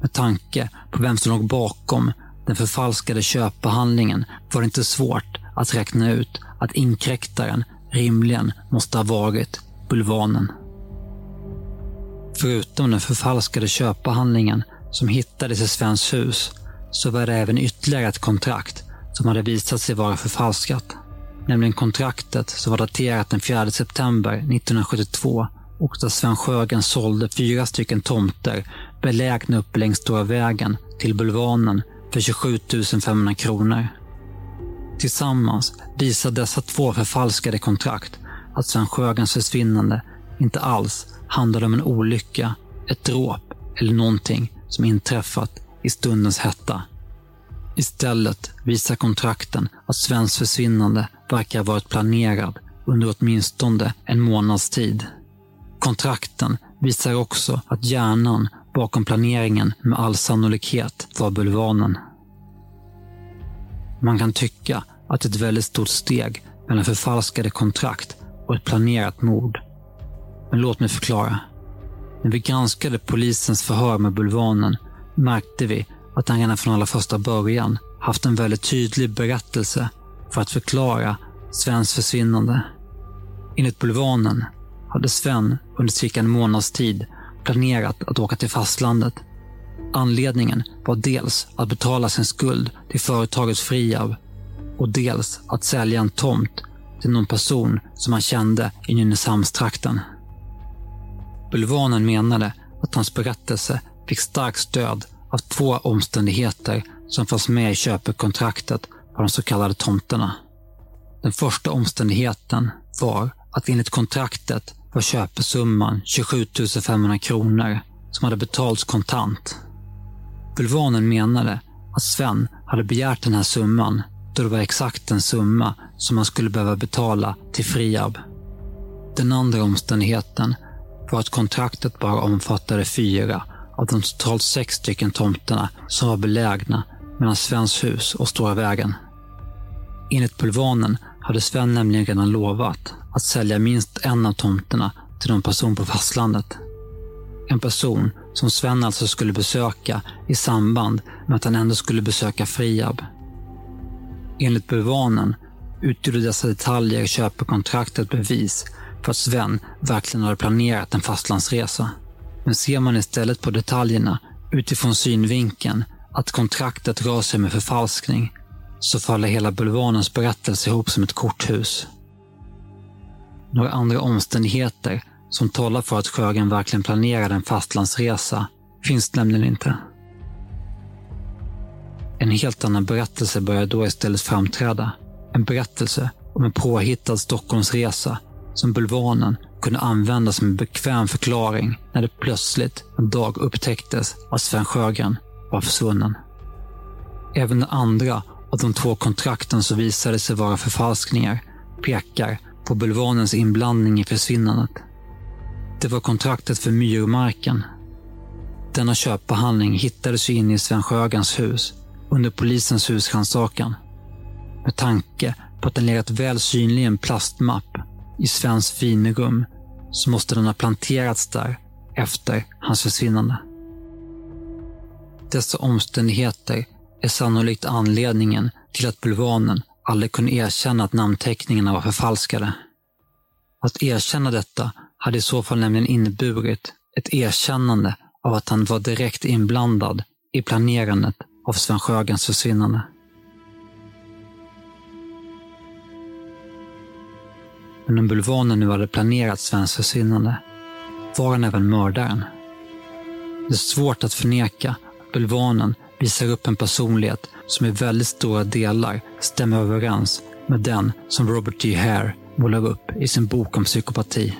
Med tanke på vem som låg bakom den förfalskade köpehandlingen var det inte svårt att räkna ut att inkräktaren rimligen måste ha varit Bulvanen. Förutom den förfalskade köpehandlingen som hittades i Svens hus så var det även ytterligare ett kontrakt som hade visat sig vara förfalskat. Nämligen kontraktet som var daterat den 4 september 1972 och där Sven Sjögren sålde fyra stycken tomter belägna uppe längs Stora vägen till Bulvanen för 27 500 kronor. Tillsammans visar dessa två förfalskade kontrakt att Sven Sjögrens försvinnande inte alls handlade om en olycka, ett dråp eller någonting som inträffat i stundens hetta. Istället visar kontrakten att Svens försvinnande verkar ha varit planerad under åtminstone en månads tid. Kontrakten visar också att hjärnan bakom planeringen med all sannolikhet var bulvanen. Man kan tycka att det är ett väldigt stort steg mellan förfalskade kontrakt och ett planerat mord. Men låt mig förklara. När vi granskade polisens förhör med bulvanen märkte vi att han redan från allra första början haft en väldigt tydlig berättelse för att förklara Svens försvinnande. Enligt bulvanen hade Sven under cirka en månads tid planerat att åka till fastlandet. Anledningen var dels att betala sin skuld till företaget Friab och dels att sälja en tomt till någon person som han kände i Nynäshamnstrakten. Bulvanen menade att hans berättelse fick starkt stöd av två omständigheter som fanns med i köpekontraktet på de så kallade tomterna. Den första omständigheten var att enligt kontraktet var köpesumman 27 500 kronor som hade betalts kontant. Bulvanen menade att Sven hade begärt den här summan då det var exakt den summa som han skulle behöva betala till Friab. Den andra omständigheten var att kontraktet bara omfattade fyra av de totalt sex stycken tomterna som var belägna mellan Svens hus och Stora vägen. Enligt bulvanen hade Sven nämligen redan lovat att sälja minst en av tomterna till någon person på fastlandet. En person som Sven alltså skulle besöka i samband med att han ändå skulle besöka Friab. Enligt bulvanen utgjorde dessa detaljer i köpekontraktet bevis för att Sven verkligen hade planerat en fastlandsresa. Men ser man istället på detaljerna utifrån synvinkeln att kontraktet rör sig med förfalskning så faller hela bulvanens berättelse ihop som ett korthus. Några andra omständigheter som talar för att Sjögren verkligen planerade en fastlandsresa finns nämligen inte. En helt annan berättelse börjar då istället framträda. En berättelse om en påhittad Stockholmsresa som bulvanen kunde använda som en bekväm förklaring när det plötsligt en dag upptäcktes att Sven Sjögren var försvunnen. Även den andra att de två kontrakten som visade sig vara förfalskningar pekar på bulvanens inblandning i försvinnandet. Det var kontraktet för myrmarken. Denna köpbehandling hittades ju inne i Sven Sjögrens hus under polisens husrannsakan. med tanke på att den legat väl synlig i en plastmapp i Svens finrum så måste den ha planterats där efter hans försvinnande. Dessa omständigheter är sannolikt anledningen till att bulvanen aldrig kunde erkänna att namnteckningarna var förfalskade. Att erkänna detta hade i så fall nämligen inneburit ett erkännande av att han var direkt inblandad i planerandet av Sven Sjögrens försvinnande. Men om bulvanen nu hade planerat Svens försvinnande var han även mördaren. Det är svårt att förneka att bulvanen visar upp en personlighet som i väldigt stora delar stämmer överens med den som Robert G. Hare målar upp i sin bok om psykopati.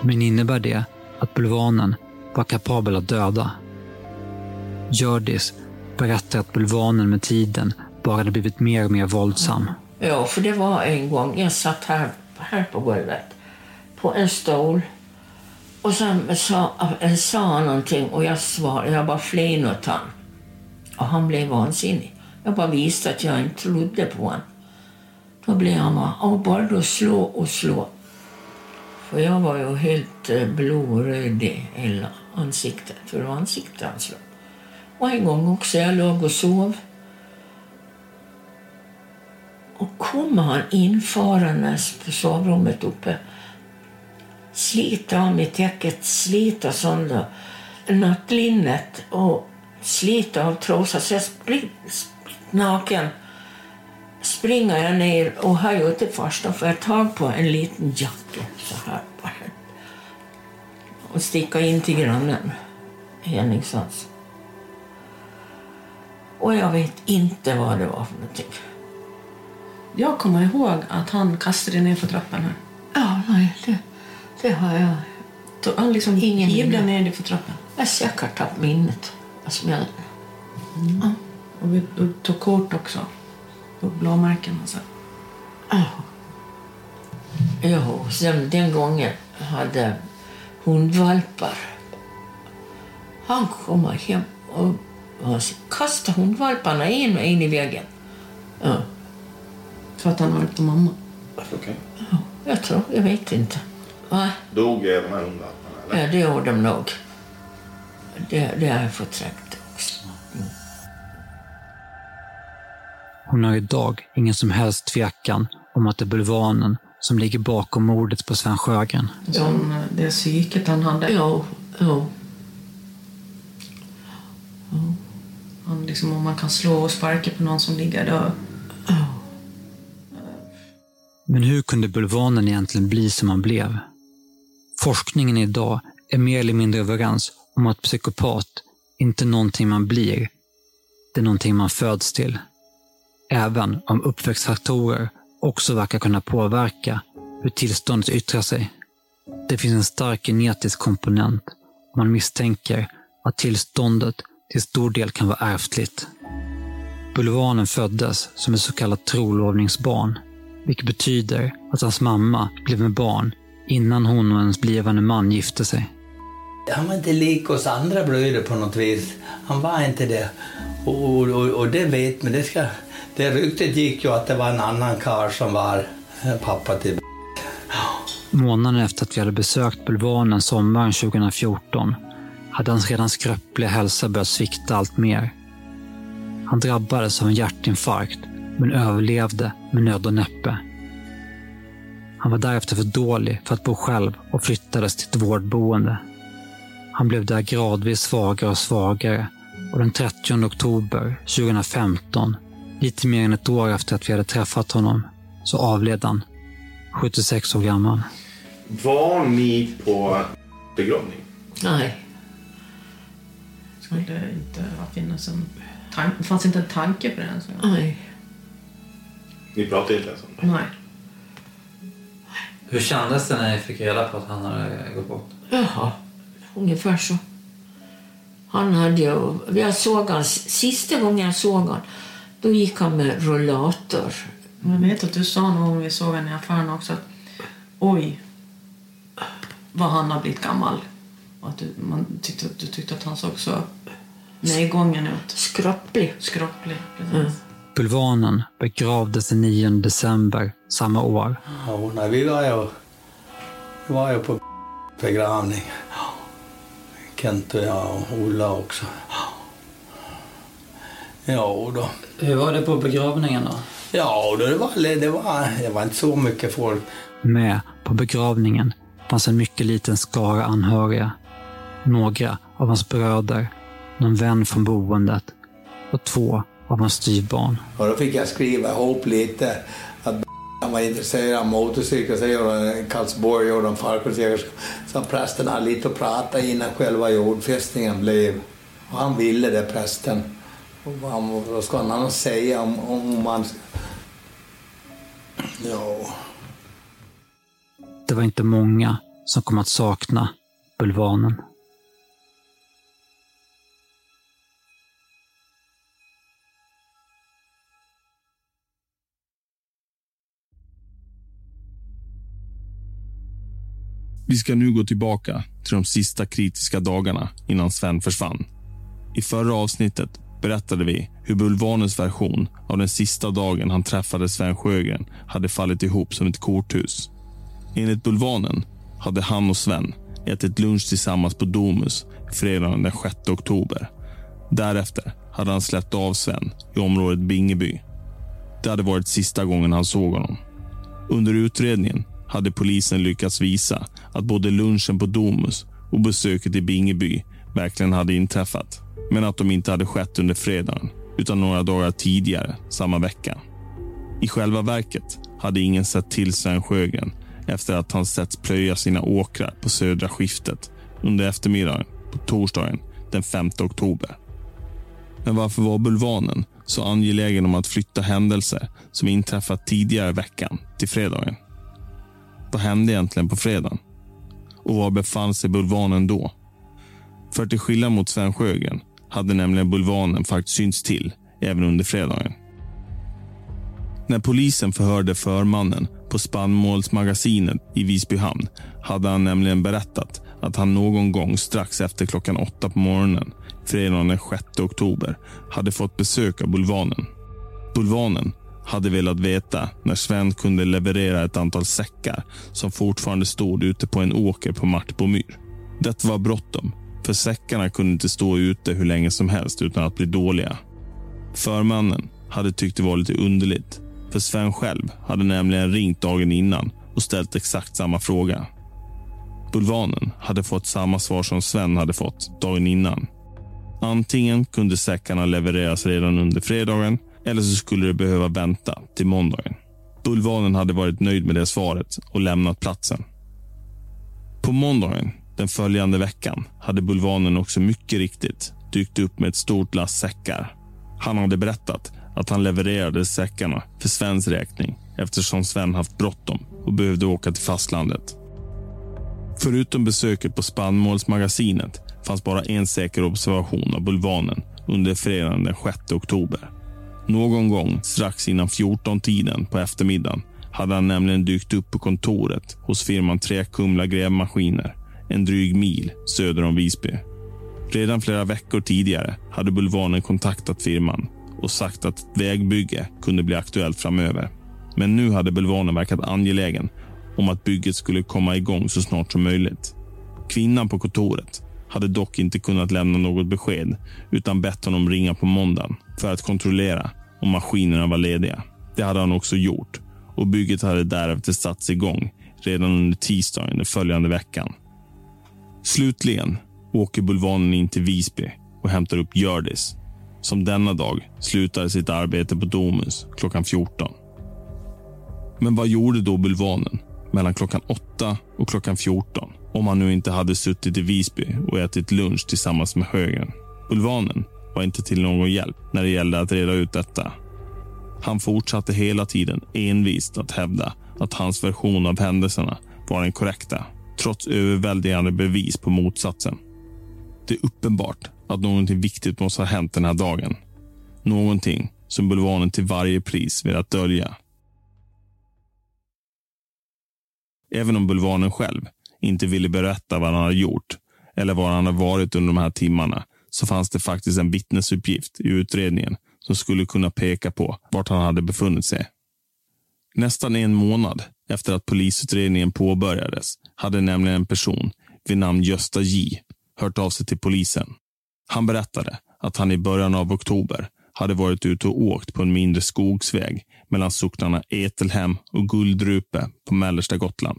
Men innebär det att bulvanen var kapabel att döda? Hjördis berättar att bulvanen med tiden bara hade blivit mer och mer våldsam. Ja, för det var en gång, jag satt här, här på golvet på en stol och sen eh, sa, han någonting och jag svarade, jag bara flinade åt han. Och han blev vansinnig. Jag bara visste att jag inte trodde på honom. Då blev han bara, "Åh, bara då slå och slå. För jag var ju helt eh, blodröd i hela ansiktet, för det var ansiktet han slog. Och en gång också, jag låg och sov. Och kommer han infarandes på sovrummet uppe, sliter av mig täcket, sliter sönder nattlinnet och sliter av trosan. Så jag spring, naken springer jag ner och här ute först då får jag tag på en liten jacka så här bara. Och sticka in till grannen Henningssons. Och jag vet inte vad det var för någonting. Jag kommer ihåg att han kastade ner för trappan här. Ja, nej, det, det har jag. Han liksom Ingen hivlade minne. ner dig för trappan. Jag säkert tappat minnet. Jag smällde. Mm. Och vi och tog kort också. På blåmärken och så. Ja. Jo, sen den gången hade hundvalpar. Han kommer hem och, och kastade hundvalparna en och en i väggen. Ja. För att han var på mamma. Okej. Jag tror, jag vet inte. Va? Dog de här hundvalparna? eller? Ja, det gjorde de nog. Det, det har jag förträngt också. Hon har idag ingen som helst tvekan om att det är bulvanen som ligger bakom mordet på Sven Sjögren. Som eh, det psyket han hade. Jo, jo. Han liksom, om man kan slå och sparka på någon som ligger där. Men hur kunde bulvanen egentligen bli som han blev? Forskningen idag är mer eller mindre överens om att psykopat inte är någonting man blir. Det är någonting man föds till. Även om uppväxtfaktorer också verkar kunna påverka hur tillståndet yttrar sig. Det finns en stark genetisk komponent och man misstänker att tillståndet till stor del kan vara ärftligt. Bulvanen föddes som ett så kallat trolovningsbarn, vilket betyder att hans mamma blev med barn innan hon och hennes blivande man gifte sig. Han var inte lik oss andra bröder på något vis. Han var inte det. Och, och, och, det vet man. Det, ska, det ryktet gick ju att det var en annan karl som var eh, pappa till Månaden efter att vi hade besökt Bulvanen sommaren 2014 hade hans redan skröpliga hälsa börjat svikta allt mer. Han drabbades av en hjärtinfarkt, men överlevde med nöd och näppe. Han var därefter för dålig för att bo själv och flyttades till ett vårdboende. Han blev där gradvis svagare och svagare och den 30 oktober 2015, lite mer än ett år efter att vi hade träffat honom, så avled han, 76 år gammal. Var ni på begravning? Nej. Skulle det inte finnas en tanke? Det fanns inte en tanke på den. Så. Nej. Ni pratade inte ens om det? Nej. Hur kändes det när ni fick reda på att han hade gått bort? Jaha, ungefär så. Han hade ju... Jag såg han, sista gången jag såg han, då gick han med rollator. Jag vet att du sa någon gång vi såg honom i affären också att oj, vad han har blivit gammal. Och att du, man tyckte, du tyckte att han såg så nedgången ut. Skropplig. Skropplig, precis. Mm. Bulvanen begravdes den 9 december samma år. Ja, nej, vi var ju, vi var ju på begravning. Kent och jag och Ola också. Ja, då. Hur var det på begravningen då? Ja, då det, var, det, var, det var inte så mycket folk. Med på begravningen fanns en mycket liten skara anhöriga. Några av hans bröder, någon vän från boendet och två av hans styvbarn. Och då fick jag skriva ihop lite att han var intresserad av motorcyklar, så gjorde Karlsborg gjorde en farkorsjägerska. Så prästen hade lite att prata innan själva jordfästningen blev. Och han ville det, prästen. Och vad, vad ska han säga om, om man... Ja... Det var inte många som kom att sakna Bulvanen. Vi ska nu gå tillbaka till de sista kritiska dagarna innan Sven försvann. I förra avsnittet berättade vi hur Bulvanens version av den sista dagen han träffade Sven Sjögren hade fallit ihop som ett korthus. Enligt Bulvanen hade han och Sven ätit lunch tillsammans på Domus fredagen den 6 oktober. Därefter hade han släppt av Sven i området Bingeby. Det hade varit sista gången han såg honom. Under utredningen hade polisen lyckats visa att både lunchen på Domus och besöket i Bingeby verkligen hade inträffat. Men att de inte hade skett under fredagen, utan några dagar tidigare samma vecka. I själva verket hade ingen sett till Sven Sjögren efter att han setts plöja sina åkrar på södra skiftet under eftermiddagen på torsdagen den 5 oktober. Men varför var Bulvanen så angelägen om att flytta händelser som inträffat tidigare i veckan till fredagen? Vad hände egentligen på fredagen? Och var befann sig Bulvanen då? För till skillnad mot Sven Sjögren hade nämligen Bulvanen faktiskt synts till även under fredagen. När polisen förhörde förmannen på spannmålsmagasinet i Visby hamn hade han nämligen berättat att han någon gång strax efter klockan åtta på morgonen fredagen den 6 oktober hade fått besök av Bulvanen. Bulvanen hade velat veta när Sven kunde leverera ett antal säckar som fortfarande stod ute på en åker på Martbomyr. Det var bråttom, för säckarna kunde inte stå ute hur länge som helst utan att bli dåliga. Förmannen hade tyckt det var lite underligt, för Sven själv hade nämligen ringt dagen innan och ställt exakt samma fråga. Bulvanen hade fått samma svar som Sven hade fått dagen innan. Antingen kunde säckarna levereras redan under fredagen eller så skulle det behöva vänta till måndagen. Bulvanen hade varit nöjd med det svaret och lämnat platsen. På måndagen den följande veckan hade Bulvanen också mycket riktigt dykt upp med ett stort lass säckar. Han hade berättat att han levererade säckarna för Svens räkning eftersom Sven haft bråttom och behövde åka till fastlandet. Förutom besöket på spannmålsmagasinet fanns bara en säker observation av Bulvanen under fredagen den 6 oktober. Någon gång strax innan 14-tiden på eftermiddagen hade han nämligen dykt upp på kontoret hos firman Träkumla grävmaskiner en dryg mil söder om Visby. Redan flera veckor tidigare hade Bulvanen kontaktat firman och sagt att ett vägbygge kunde bli aktuellt framöver. Men nu hade Bulvanen verkat angelägen om att bygget skulle komma igång så snart som möjligt. Kvinnan på kontoret hade dock inte kunnat lämna något besked utan bett honom ringa på måndagen för att kontrollera om maskinerna var lediga. Det hade han också gjort och bygget hade därefter satts igång redan under tisdagen den följande veckan. Slutligen åker Bulvanen in till Visby och hämtar upp Hjördis som denna dag slutade sitt arbete på Domus klockan 14. Men vad gjorde då Bulvanen mellan klockan 8 och klockan 14 om han nu inte hade suttit i Visby och ätit lunch tillsammans med Högern? Bulvanen var inte till någon hjälp när det gällde att reda ut detta. Han fortsatte hela tiden envist att hävda att hans version av händelserna var den korrekta trots överväldigande bevis på motsatsen. Det är uppenbart att någonting viktigt måste ha hänt den här dagen. Någonting som Bulvanen till varje pris velat dölja. Även om Bulvanen själv inte ville berätta vad han hade gjort eller var han hade varit under de här timmarna så fanns det faktiskt en vittnesuppgift i utredningen som skulle kunna peka på vart han hade befunnit sig. Nästan en månad efter att polisutredningen påbörjades hade nämligen en person vid namn Gösta J hört av sig till polisen. Han berättade att han i början av oktober hade varit ute och åkt på en mindre skogsväg mellan socknarna Etelhem och Guldrupe på mellersta Gotland.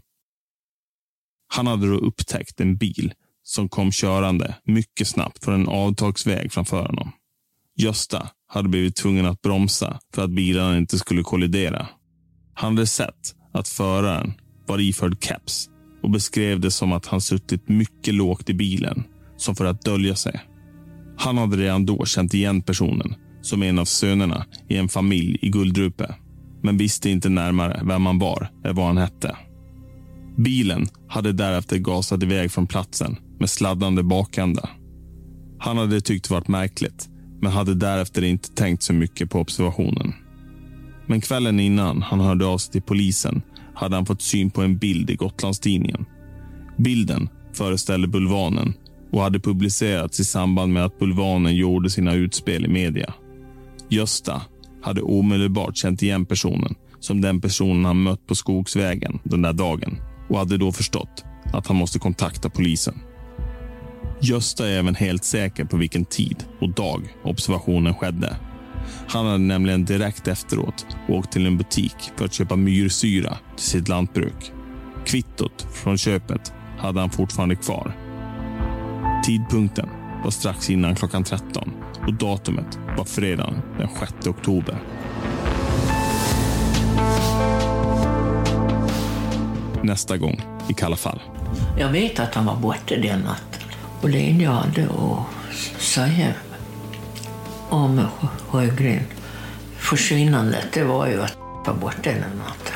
Han hade då upptäckt en bil som kom körande mycket snabbt från en avtagsväg framför honom. Gösta hade blivit tvungen att bromsa för att bilarna inte skulle kollidera. Han hade sett att föraren var iförd keps och beskrev det som att han suttit mycket lågt i bilen, som för att dölja sig. Han hade redan då känt igen personen som en av sönerna i en familj i Guldrupe, men visste inte närmare vem han var eller vad han hette. Bilen hade därefter gasat iväg från platsen med sladdande bakända. Han hade tyckt det varit märkligt, men hade därefter inte tänkt så mycket på observationen. Men kvällen innan han hörde av sig till polisen hade han fått syn på en bild i Gotlandstidningen. Bilden föreställde Bulvanen och hade publicerats i samband med att Bulvanen gjorde sina utspel i media. Gösta hade omedelbart känt igen personen som den personen han mött på Skogsvägen den där dagen och hade då förstått att han måste kontakta polisen. Gösta är även helt säker på vilken tid och dag observationen skedde. Han hade nämligen direkt efteråt åkt till en butik för att köpa myrsyra till sitt lantbruk. Kvittot från köpet hade han fortfarande kvar. Tidpunkten var strax innan klockan 13 och datumet var fredagen den 6 oktober. Nästa gång i Kalla fall. Jag vet att han var borta den natten. Och det enda jag hade att säga om Sjögren, försvinnandet, det var ju att han var borta den natten.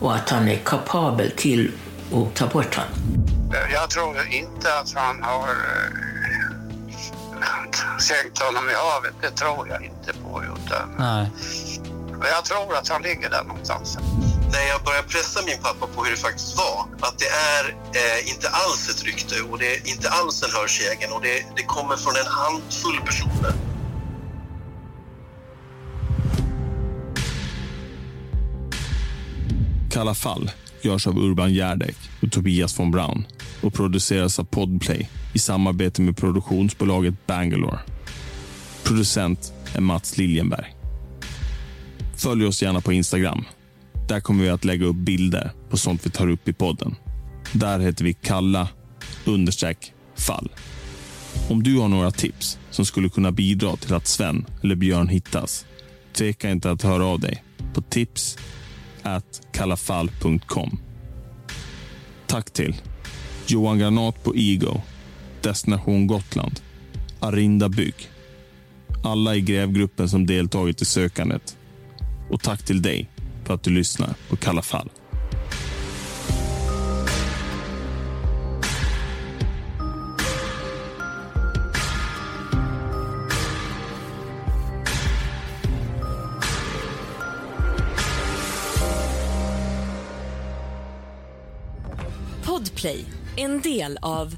Och att han är kapabel till att ta bort honom. Jag tror inte att han har eh, sänkt honom i havet. Det tror jag inte på. Utan, Nej. men jag tror att han ligger där någonstans när jag började pressa min pappa på hur det faktiskt var, att det är eh, inte alls ett rykte och det är inte alls en hörsägen och det, det kommer från en handfull personer. Kalla fall görs av Urban Järdek och Tobias von Braun och produceras av Podplay i samarbete med produktionsbolaget Bangalore. Producent är Mats Liljenberg. Följ oss gärna på Instagram. Där kommer vi att lägga upp bilder på sånt vi tar upp i podden. Där heter vi kalla understreck fall. Om du har några tips som skulle kunna bidra till att Sven eller Björn hittas, tveka inte att höra av dig på tips at kallafall.com. Tack till Johan Granat på Ego, Destination Gotland, Arinda Bygg, alla i grävgruppen som deltagit i sökandet. Och tack till dig för att du lyssnar på Kalla fall. Podplay, en del av